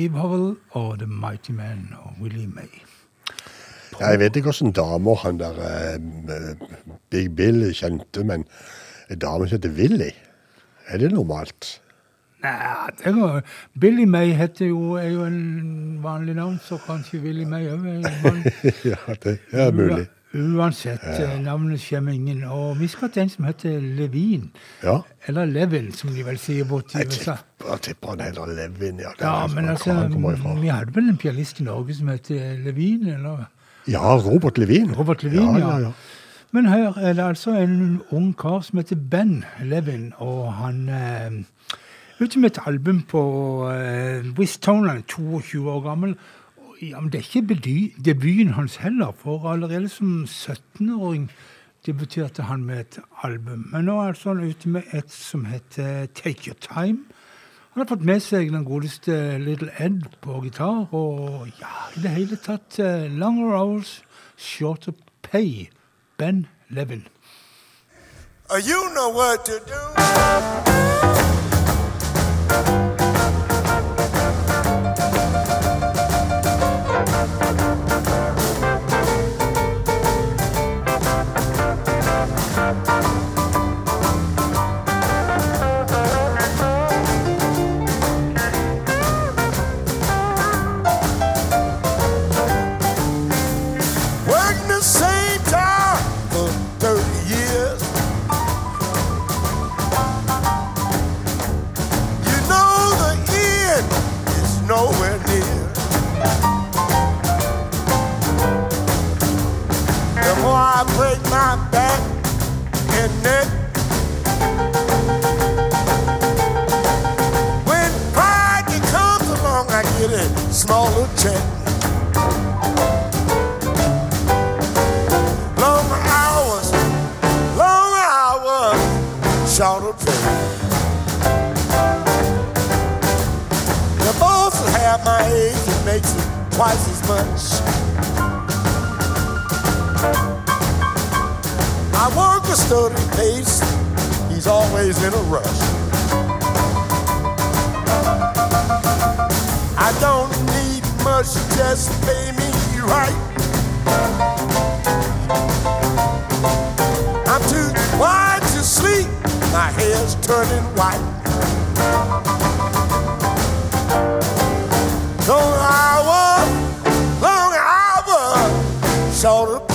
Steve Howell og The Mighty Man og Willie May. Ja, Jeg vet ikke åssen damer han der eh, Big Bill kjente, men en dame som heter Willy, er det normalt? Nei, det går. Billy May heter jo, er jo en vanlig navn, så kanskje Willy May òg ja, det er mulig. Uansett, ja. navnet skjemmer ingen. Og vi skal til en som heter Levin. Ja. Eller Levin, som de vel sier borti USA. Jeg tipper han heter Levin, ja. Ja, men altså, vi hadde vel en pianist i Norge som het Levin, eller? Ja, Robert Levin. Robert Levin, ja. ja. ja. Men her er det altså en ung kar som heter Ben Levin, og han eh, ute med et album på eh, Wistoner, 22 år gammel. Ja, men det er ikke debuten hans heller, for allerede som 17-åring debuterte han med et album. Men nå er altså han ute med et som heter Take Your Time. Han har fått med seg den godeste Little Ed på gitar, og ja, i det hele tatt uh, Longer Hours, Shorter Pay. Ben Levin. Uh, You know what to do. Smaller check. Long hours, long hours, shorter pay. The boss will have my age and makes it twice as much. I work a steady pace, he's always in a rush. I don't need much, just pay me right. I'm too wide to sleep, my hair's turning white. Long hour, long hour, shorter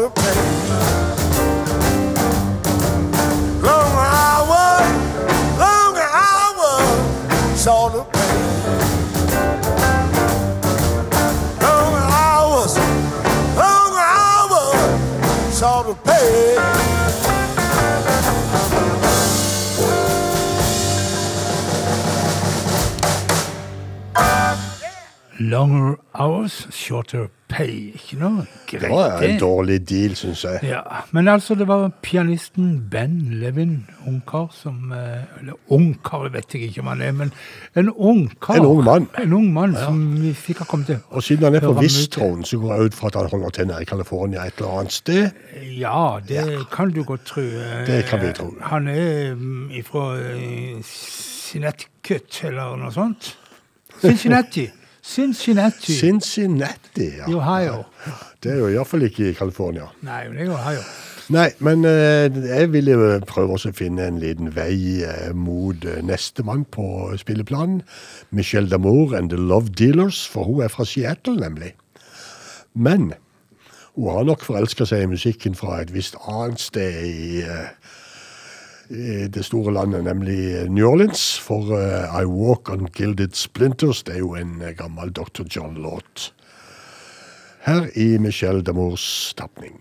the. Long hours, long hours, saw. Long hours, long hours, saw longer hours, shorter Ikke noe greit, Det var en dårlig deal, syns jeg. Ja, Men altså, det var pianisten Ben Levin, ungkar som eh, Eller ungkar, vet jeg ikke om han er, men en ungkar. En ung mann. En ung mann som vi fikk ha kommet til. Og siden han er på Høre så går jeg ut fra at han holder til nede i California et eller annet sted. Ja, det kan du godt tro. Eh, Det kan vi tro. Han er mm, ifra eh, Connecticut, eller noe sånt. Cincinnati. Cincinnati. Cincinnati, ja. I Ohio. Det er jo iallfall ikke i California. Nei, det er Ohio. Nei, men eh, jeg vil jo prøve å finne en liten vei eh, mot eh, nestemann på spilleplanen. Michelle Damour and The Love Dealers, for hun er fra Seattle, nemlig. Men hun har nok forelska seg i musikken fra et visst annet sted i det store landet, nemlig New Orleans. For eh, I Walk On Gilded Splinters, det er jo en eh, gammel Dr. John-låt. Her i Michelle Damours tapning.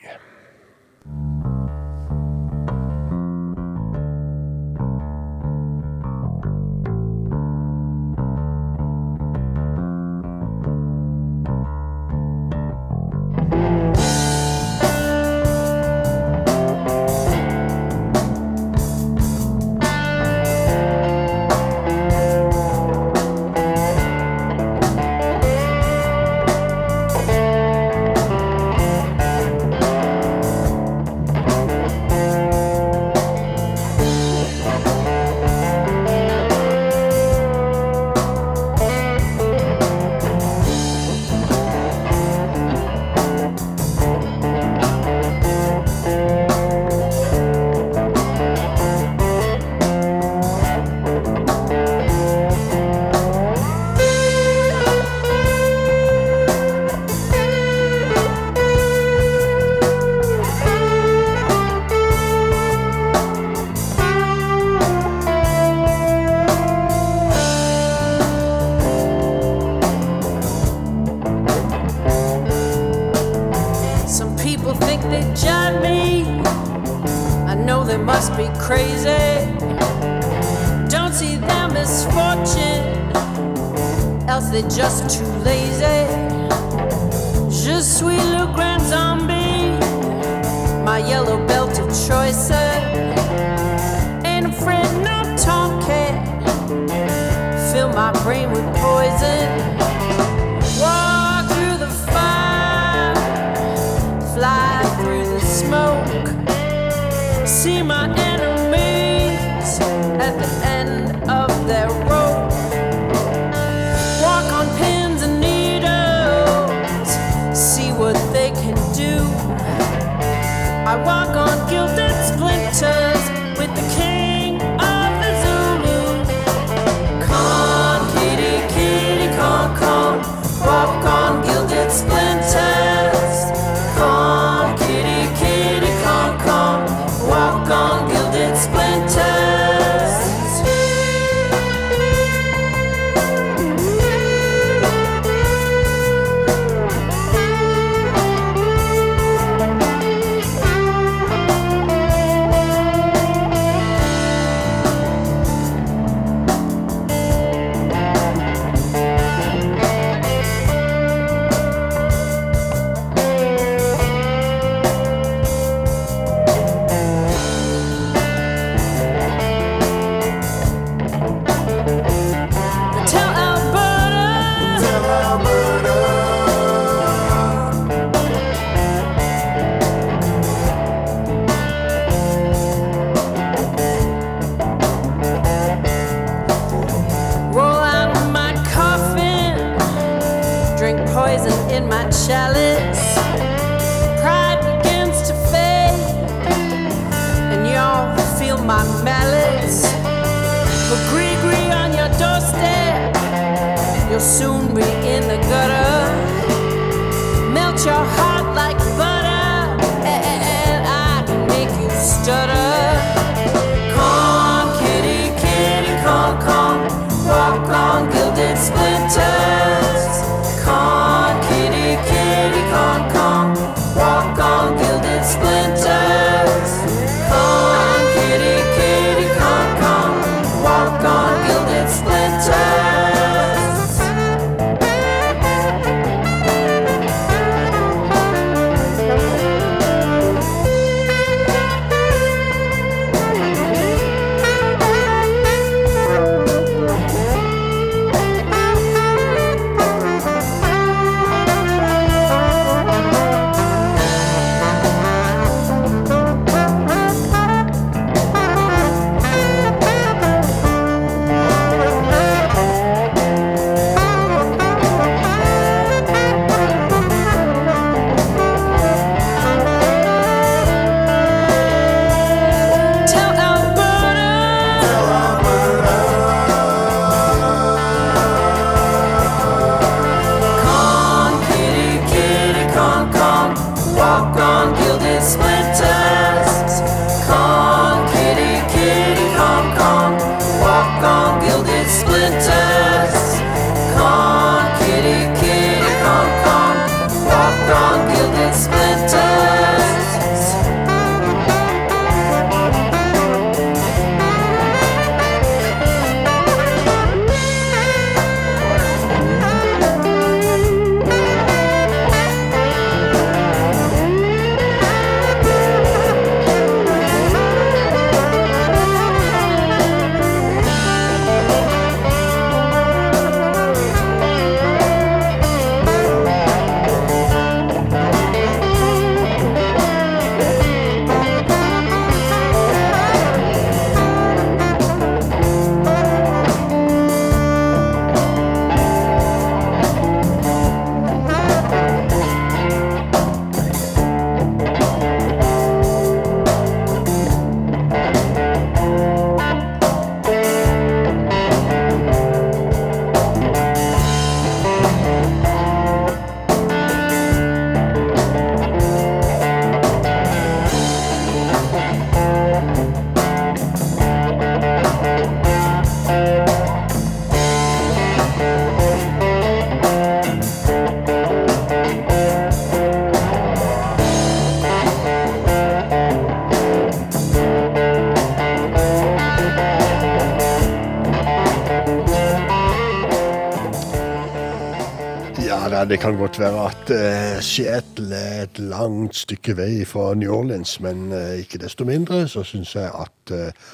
Det kan godt være at uh, Seattle er et langt stykke vei fra New Orleans, men uh, ikke desto mindre så syns jeg at uh,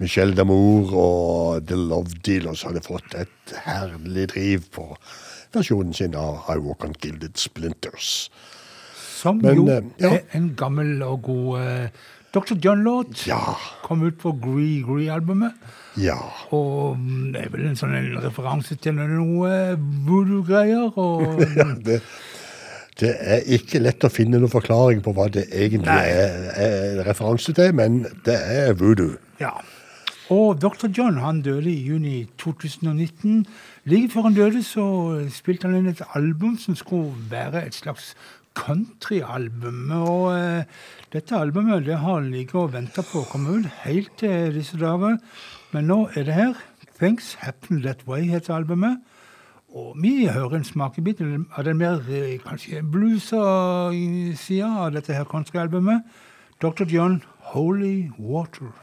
Michel Damour og The Love Dealers hadde fått et herlig driv på versjonen sin av I Walk on Gilded Splinters. Som Men, jo eh, ja. er en gammel og god Dr. John-låt. Ja. Kom ut på Gree Gree-albumet. Ja. Og mm, det er vel en sånn en referanse til noe voodoo-greier. Og det, det er ikke lett å finne noen forklaring på hva det egentlig er, er referanse til, men det er voodoo. Ja. Og Dr. John han døde i juni 2019. Like før han døde, så spilte han inn et album som skulle være et slags countryalbum. Og eh, dette albumet det har ligget og venta på å komme ut helt til disse dager. Men nå er det her. Things Happen That Way heter albumet. Og vi hører en smakebit av den mer eh, kanskje bluesa-sida av dette her countryalbumet. Dr. John, Holy Water.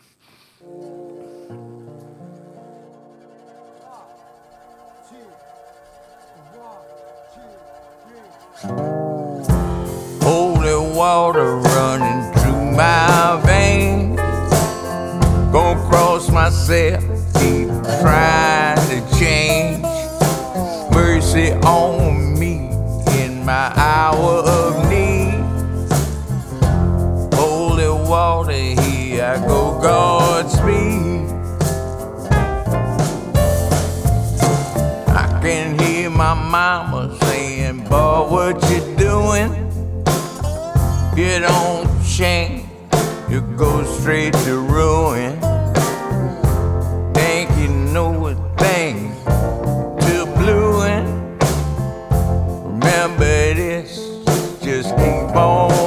Holy water running through my veins. Gonna cross myself, keep trying to change. Mercy on me in my hour of need. Holy water, here I go, Godspeed. I can hear my mama saying, Boy, what you doing? You don't change, you go straight to ruin. Think you know a thing to blueing. Remember this, just keep on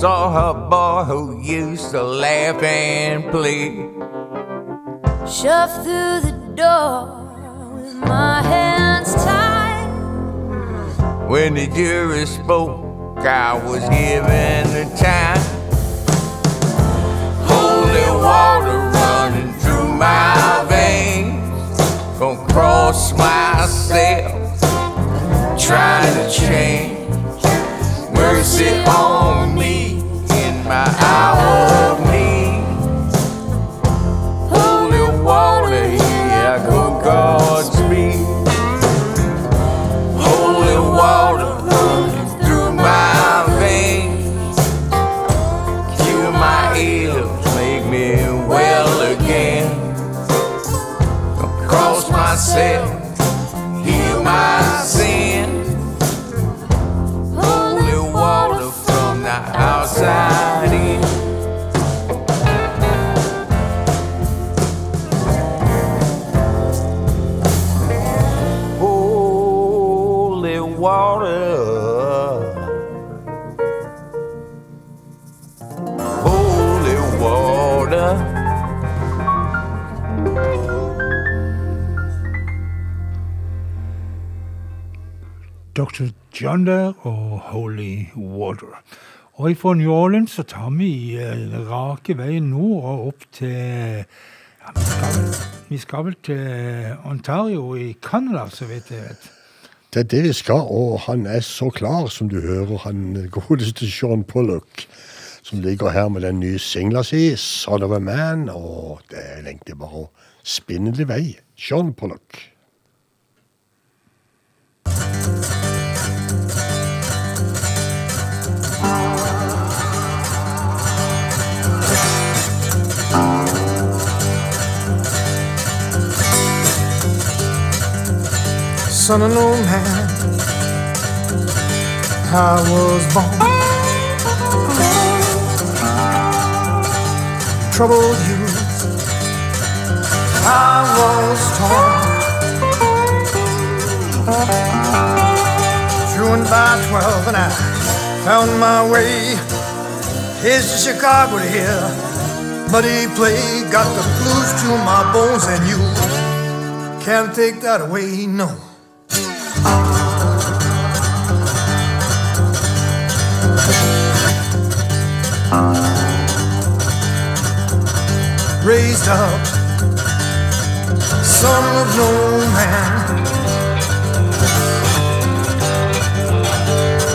Saw her boy who used to laugh and play. Shoved through the door with my hands tied. When the jury spoke, I was given the time. Holy water running through my veins. Gonna cross myself, trying to change. Mercy on me hour John der og Holy Water. Og fra New Orleans så tar vi eh, rake veien nord og opp til ja, vi, skal vel, vi skal vel til Ontario i Canada, så vidt jeg vet. Det er det vi skal, og han er så klar, som du hører, han godeste Sean Pollock, som ligger her med den nye singla si, 'Son of a Man', og det er egentlig bare å spinne det vei. Sean Pollock. Son of no man. I was born. Troubled youth. I was torn. Truant by twelve, and I found my way. Here's to Chicago to hear muddy play. Got the blues to my bones, and you can't take that away, no. Raised up, son of no man.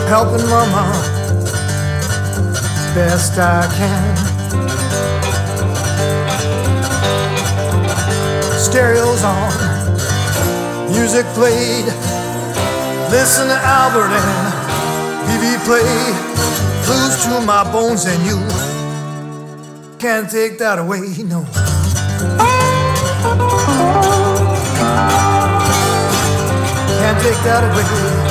Helping mama best I can. Stereos on, music played. Listen to Albert and BB play. Blues to my bones and you can't take that away, no. Can't take that away.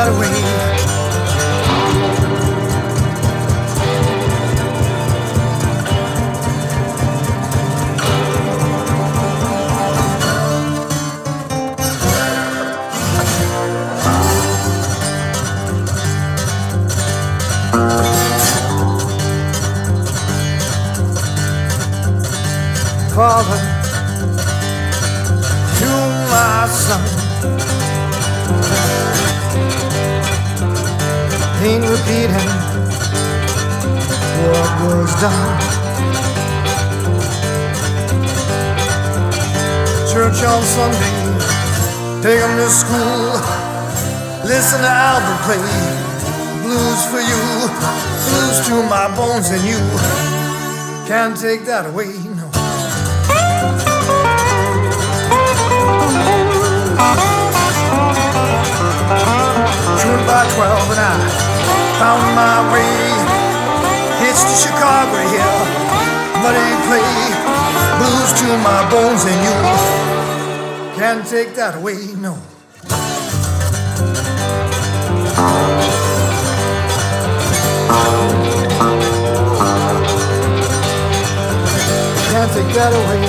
better way can't take that away. No. June by 12 and I found my way. It's to Chicago here. Muddy play, blues to my bones and you can't take that away, no. Can't take that away.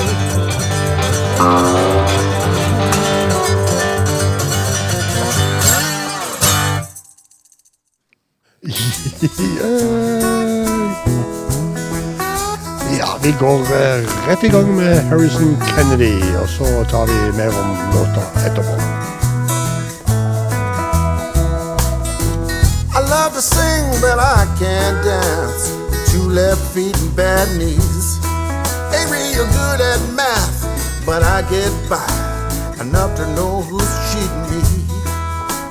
Ja, vi går eh, rett i gang med Harrison Kennedy, og så tar vi mer om låta etterpå. I love to sing, but I can't dance. Two left feet and bad knees. Real good at math, but I get by enough to know who's cheating me.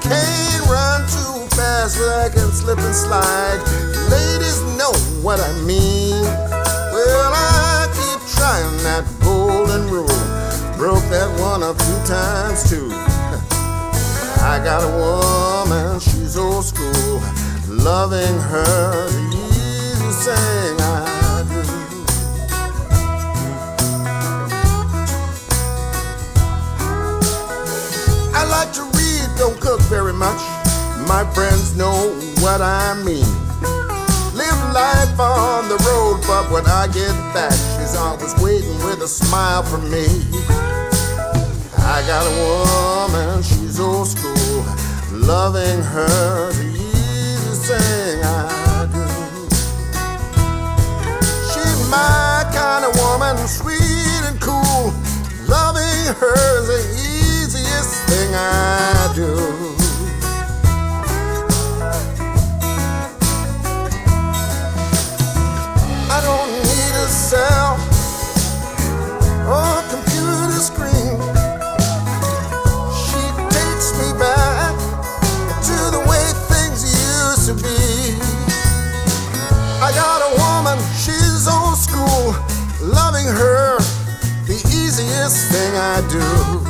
Can't run too fast, but I can slip and slide. Ladies know what I mean. Well, I keep trying that golden rule. Broke that one a few times too. I got a woman, she's old school. Loving her, the easy very much. My friends know what I mean. Live life on the road, but when I get back, she's always waiting with a smile for me. I got a woman, she's old school. Loving her, the easiest thing I do. She's my kind of woman, sweet and cool. Loving her the easiest thing I do. do.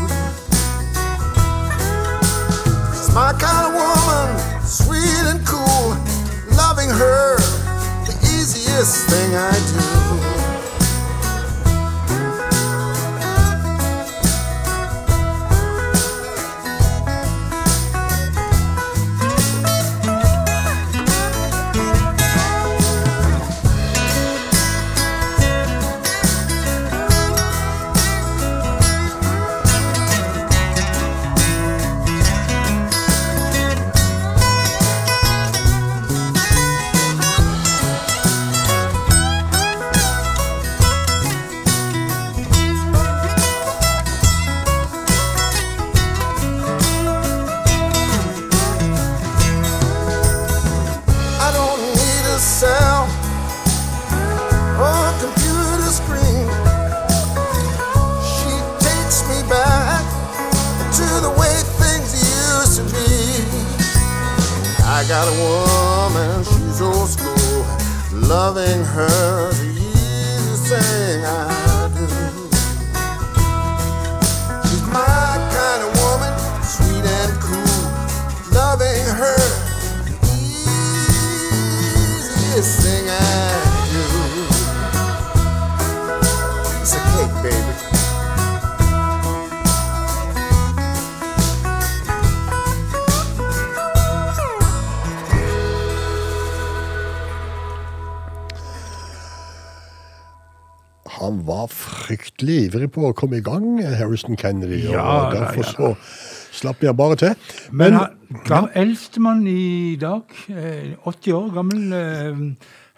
Ivrig på å komme i gang, Harrison Kennedy. Ja, og da, derfor ja, så slapp jeg bare til. Men, han, ga, eldstemann i dag, eh, 80 år gammel, eh,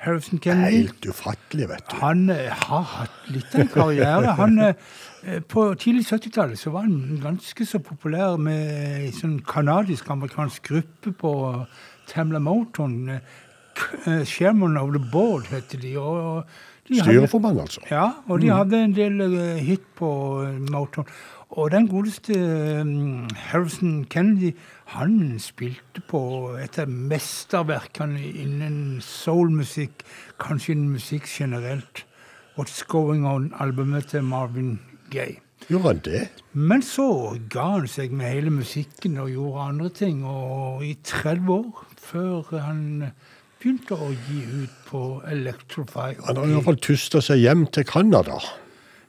Harrison Kennedy Helt ufattelig, vet du. Han eh, har hatt litt av en karriere. Han, eh, på tidlig 70-tallet så var han ganske så populær med en sånn kanadisk-amerikansk gruppe på Tamla Motown. Sherman eh, of the Board heter de. Og, Styreformann, altså. Ja, og de hadde en del eh, hit på eh, Motown. Og den godeste eh, Harrison Kennedy, han spilte på et av mesterverkene innen soulmusikk, kanskje innen musikk generelt. What's Going On-albumet til Marvin Gaye. Gjorde han det? Men så ga han seg med hele musikken og gjorde andre ting. Og i 30 år før han begynte å gi ut på Electrify. Han har i hvert fall tusta seg hjem til Canada.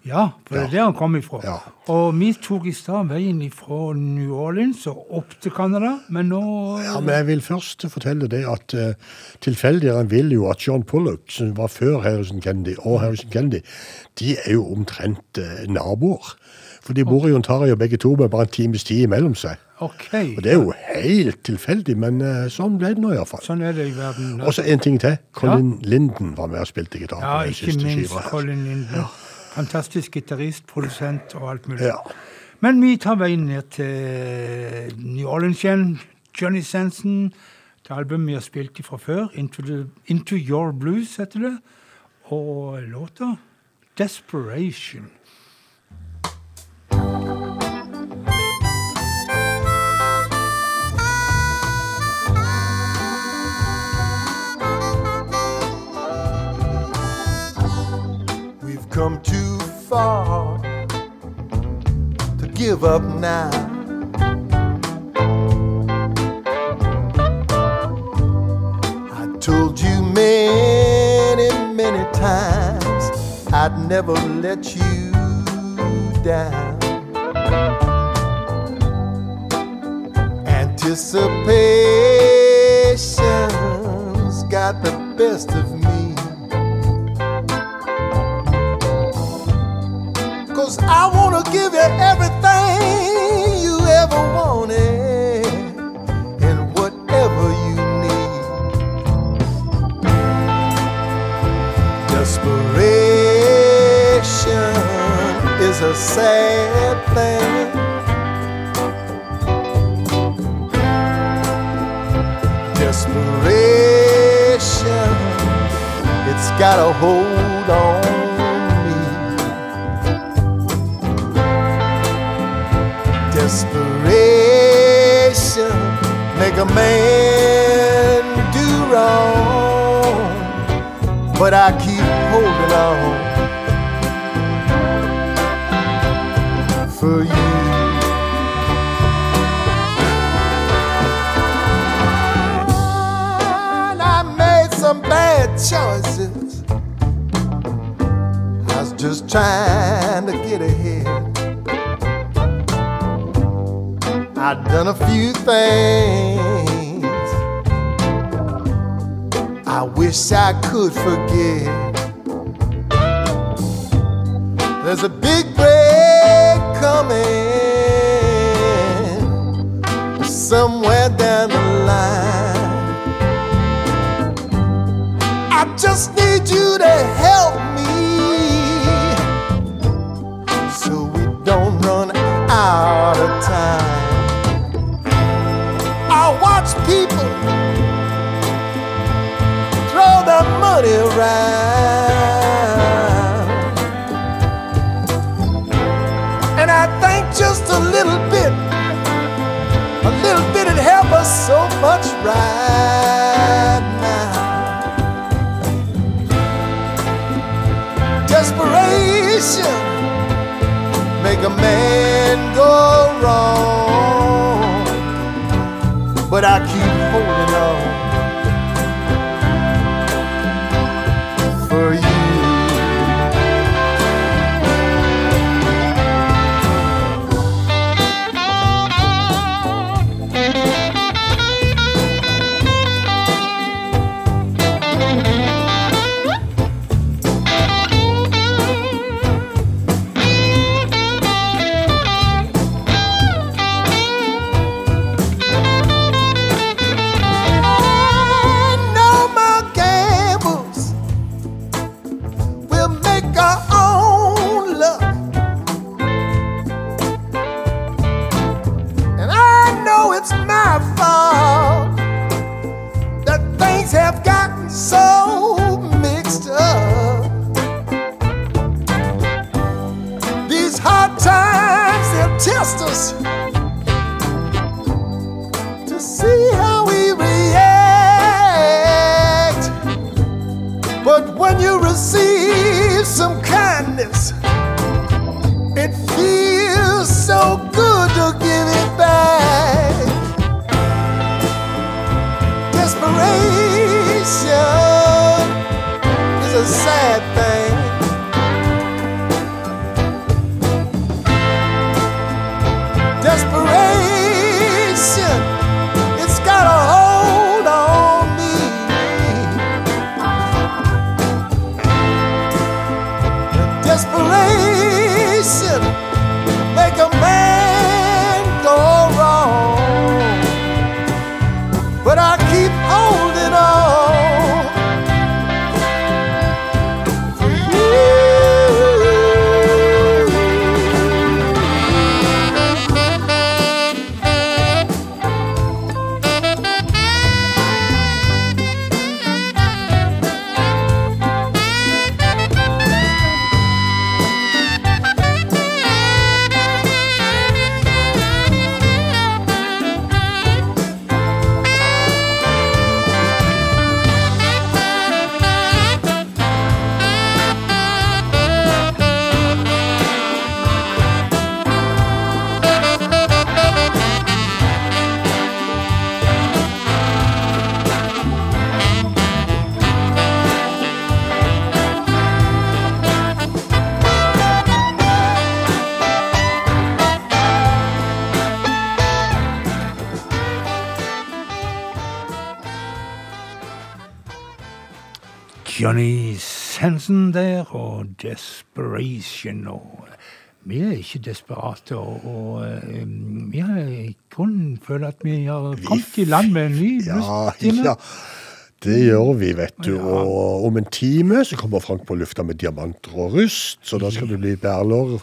Ja, for det er der han kom ifra. Ja. Og vi tok i stad veien fra New Orleans og opp til Canada, men nå Ja, men jeg vil først fortelle det at uh, tilfeldigere vil jo at John Pollock, som var før Harrison Kennedy, og Harrison Kennedy, de er jo omtrent uh, naboer. For de bor i Ontario begge to med bare en times tid imellom seg. Okay. Og det er jo helt tilfeldig, men uh, sånn ble det nå iallfall. Sånn er det i verden. Og så en ting til. Colin Linden var med og spilte gitar. Ja, på den ikke siste minst skiva. Colin Linden. Fantastisk gitarist, produsent og alt mulig. Ja. Men vi tar veien ned til New Orleans igjen. Johnny Sanson. Det albumet vi har spilt fra før. Into, the, Into Your Blues heter det. Og låta Desperation. Come too far to give up now. I told you many, many times I'd never let you down. Anticipation's got the best of me. Everything you ever wanted and whatever you need. Desperation is a sad thing. Desperation, it's got a hold make a man do wrong, but I keep holding on for you. I made some bad choices. I was just trying to get ahead. I've done a few things I wish I could forget. There's a big break coming somewhere down the line. Og Desperation. Og vi er ikke desperate, og, og eh, vi har kun følt føler at vi har kommet i land med en ny Ja, blusstime. ja. Det gjør vi, vet du. Og om en time så kommer Frank på lufta med diamanter og rust, så da skal det bli perler.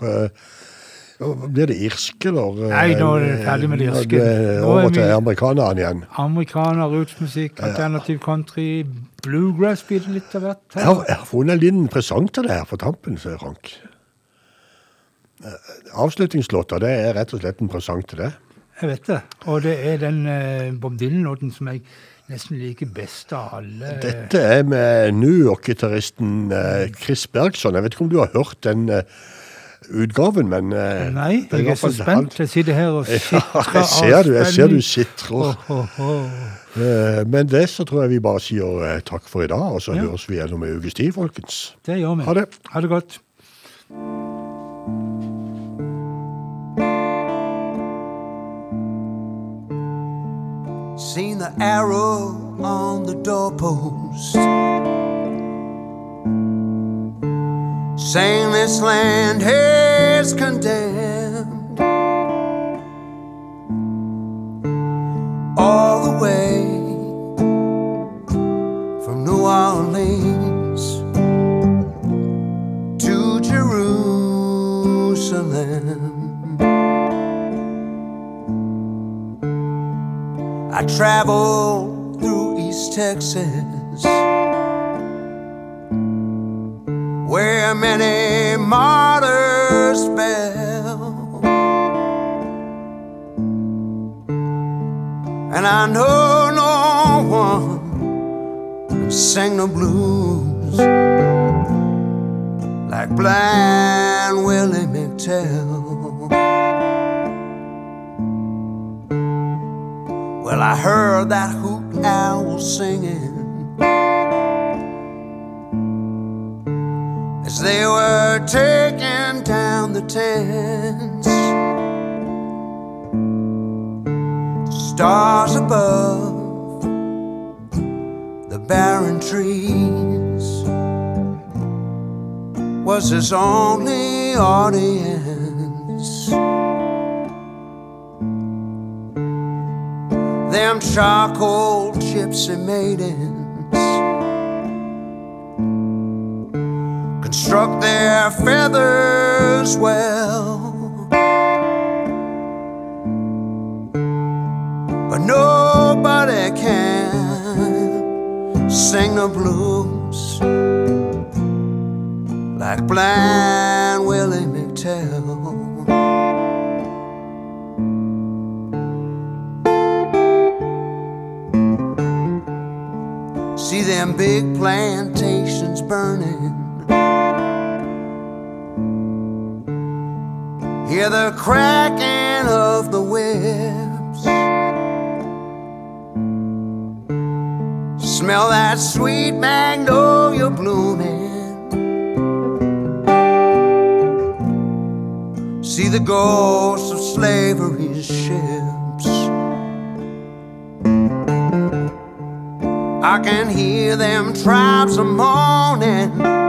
Eh, Blir det irsk, eller? Nei, nå er det ferdig med det irske. Nå er det Nå er Over til amerikaneren igjen. Amerikaner, rootsmusikk, alternativ country, bluegrass blir det litt av hvert. Jeg har, jeg har funnet en liten presang til deg her på tampen, sier Frank. Eh, Avslutningslåta det er rett og slett en presang til deg. Jeg vet det. Og det er den eh, Bob Dylan-låten som jeg nesten liker best av alle. Dette er med New York-gitaristen eh, Chris Bergson. Jeg vet ikke om du har hørt den eh, utgaven, men eh, Nei, jeg er så spent. Jeg sitter her og Ja, jeg ser du, jeg ser du sitrer. oh, oh. Eh, Men det så tror jeg vi bare sier eh, takk for i dag, og så Ja. høres vi gjennom en ukes tid, folkens. Det gjør vi. Ha det. Ha det godt. Seen the arrow on the doorpost. Saying this land is condemned. All the way from New Orleans to Jerusalem. I traveled through East Texas, where many martyrs fell. And I know no one sang the blues like blind Willie McTell. Well, I heard that hoot owl singing as they were taking down the tents. Stars above the barren trees was his only audience. them charcoal gypsy maidens their feathers well. But nobody can sing the blues like blind Willie McTell. See them big plantations burning. The cracking of the whips. Smell that sweet magnolia blooming. See the ghosts of slavery's ships. I can hear them tribes a moaning.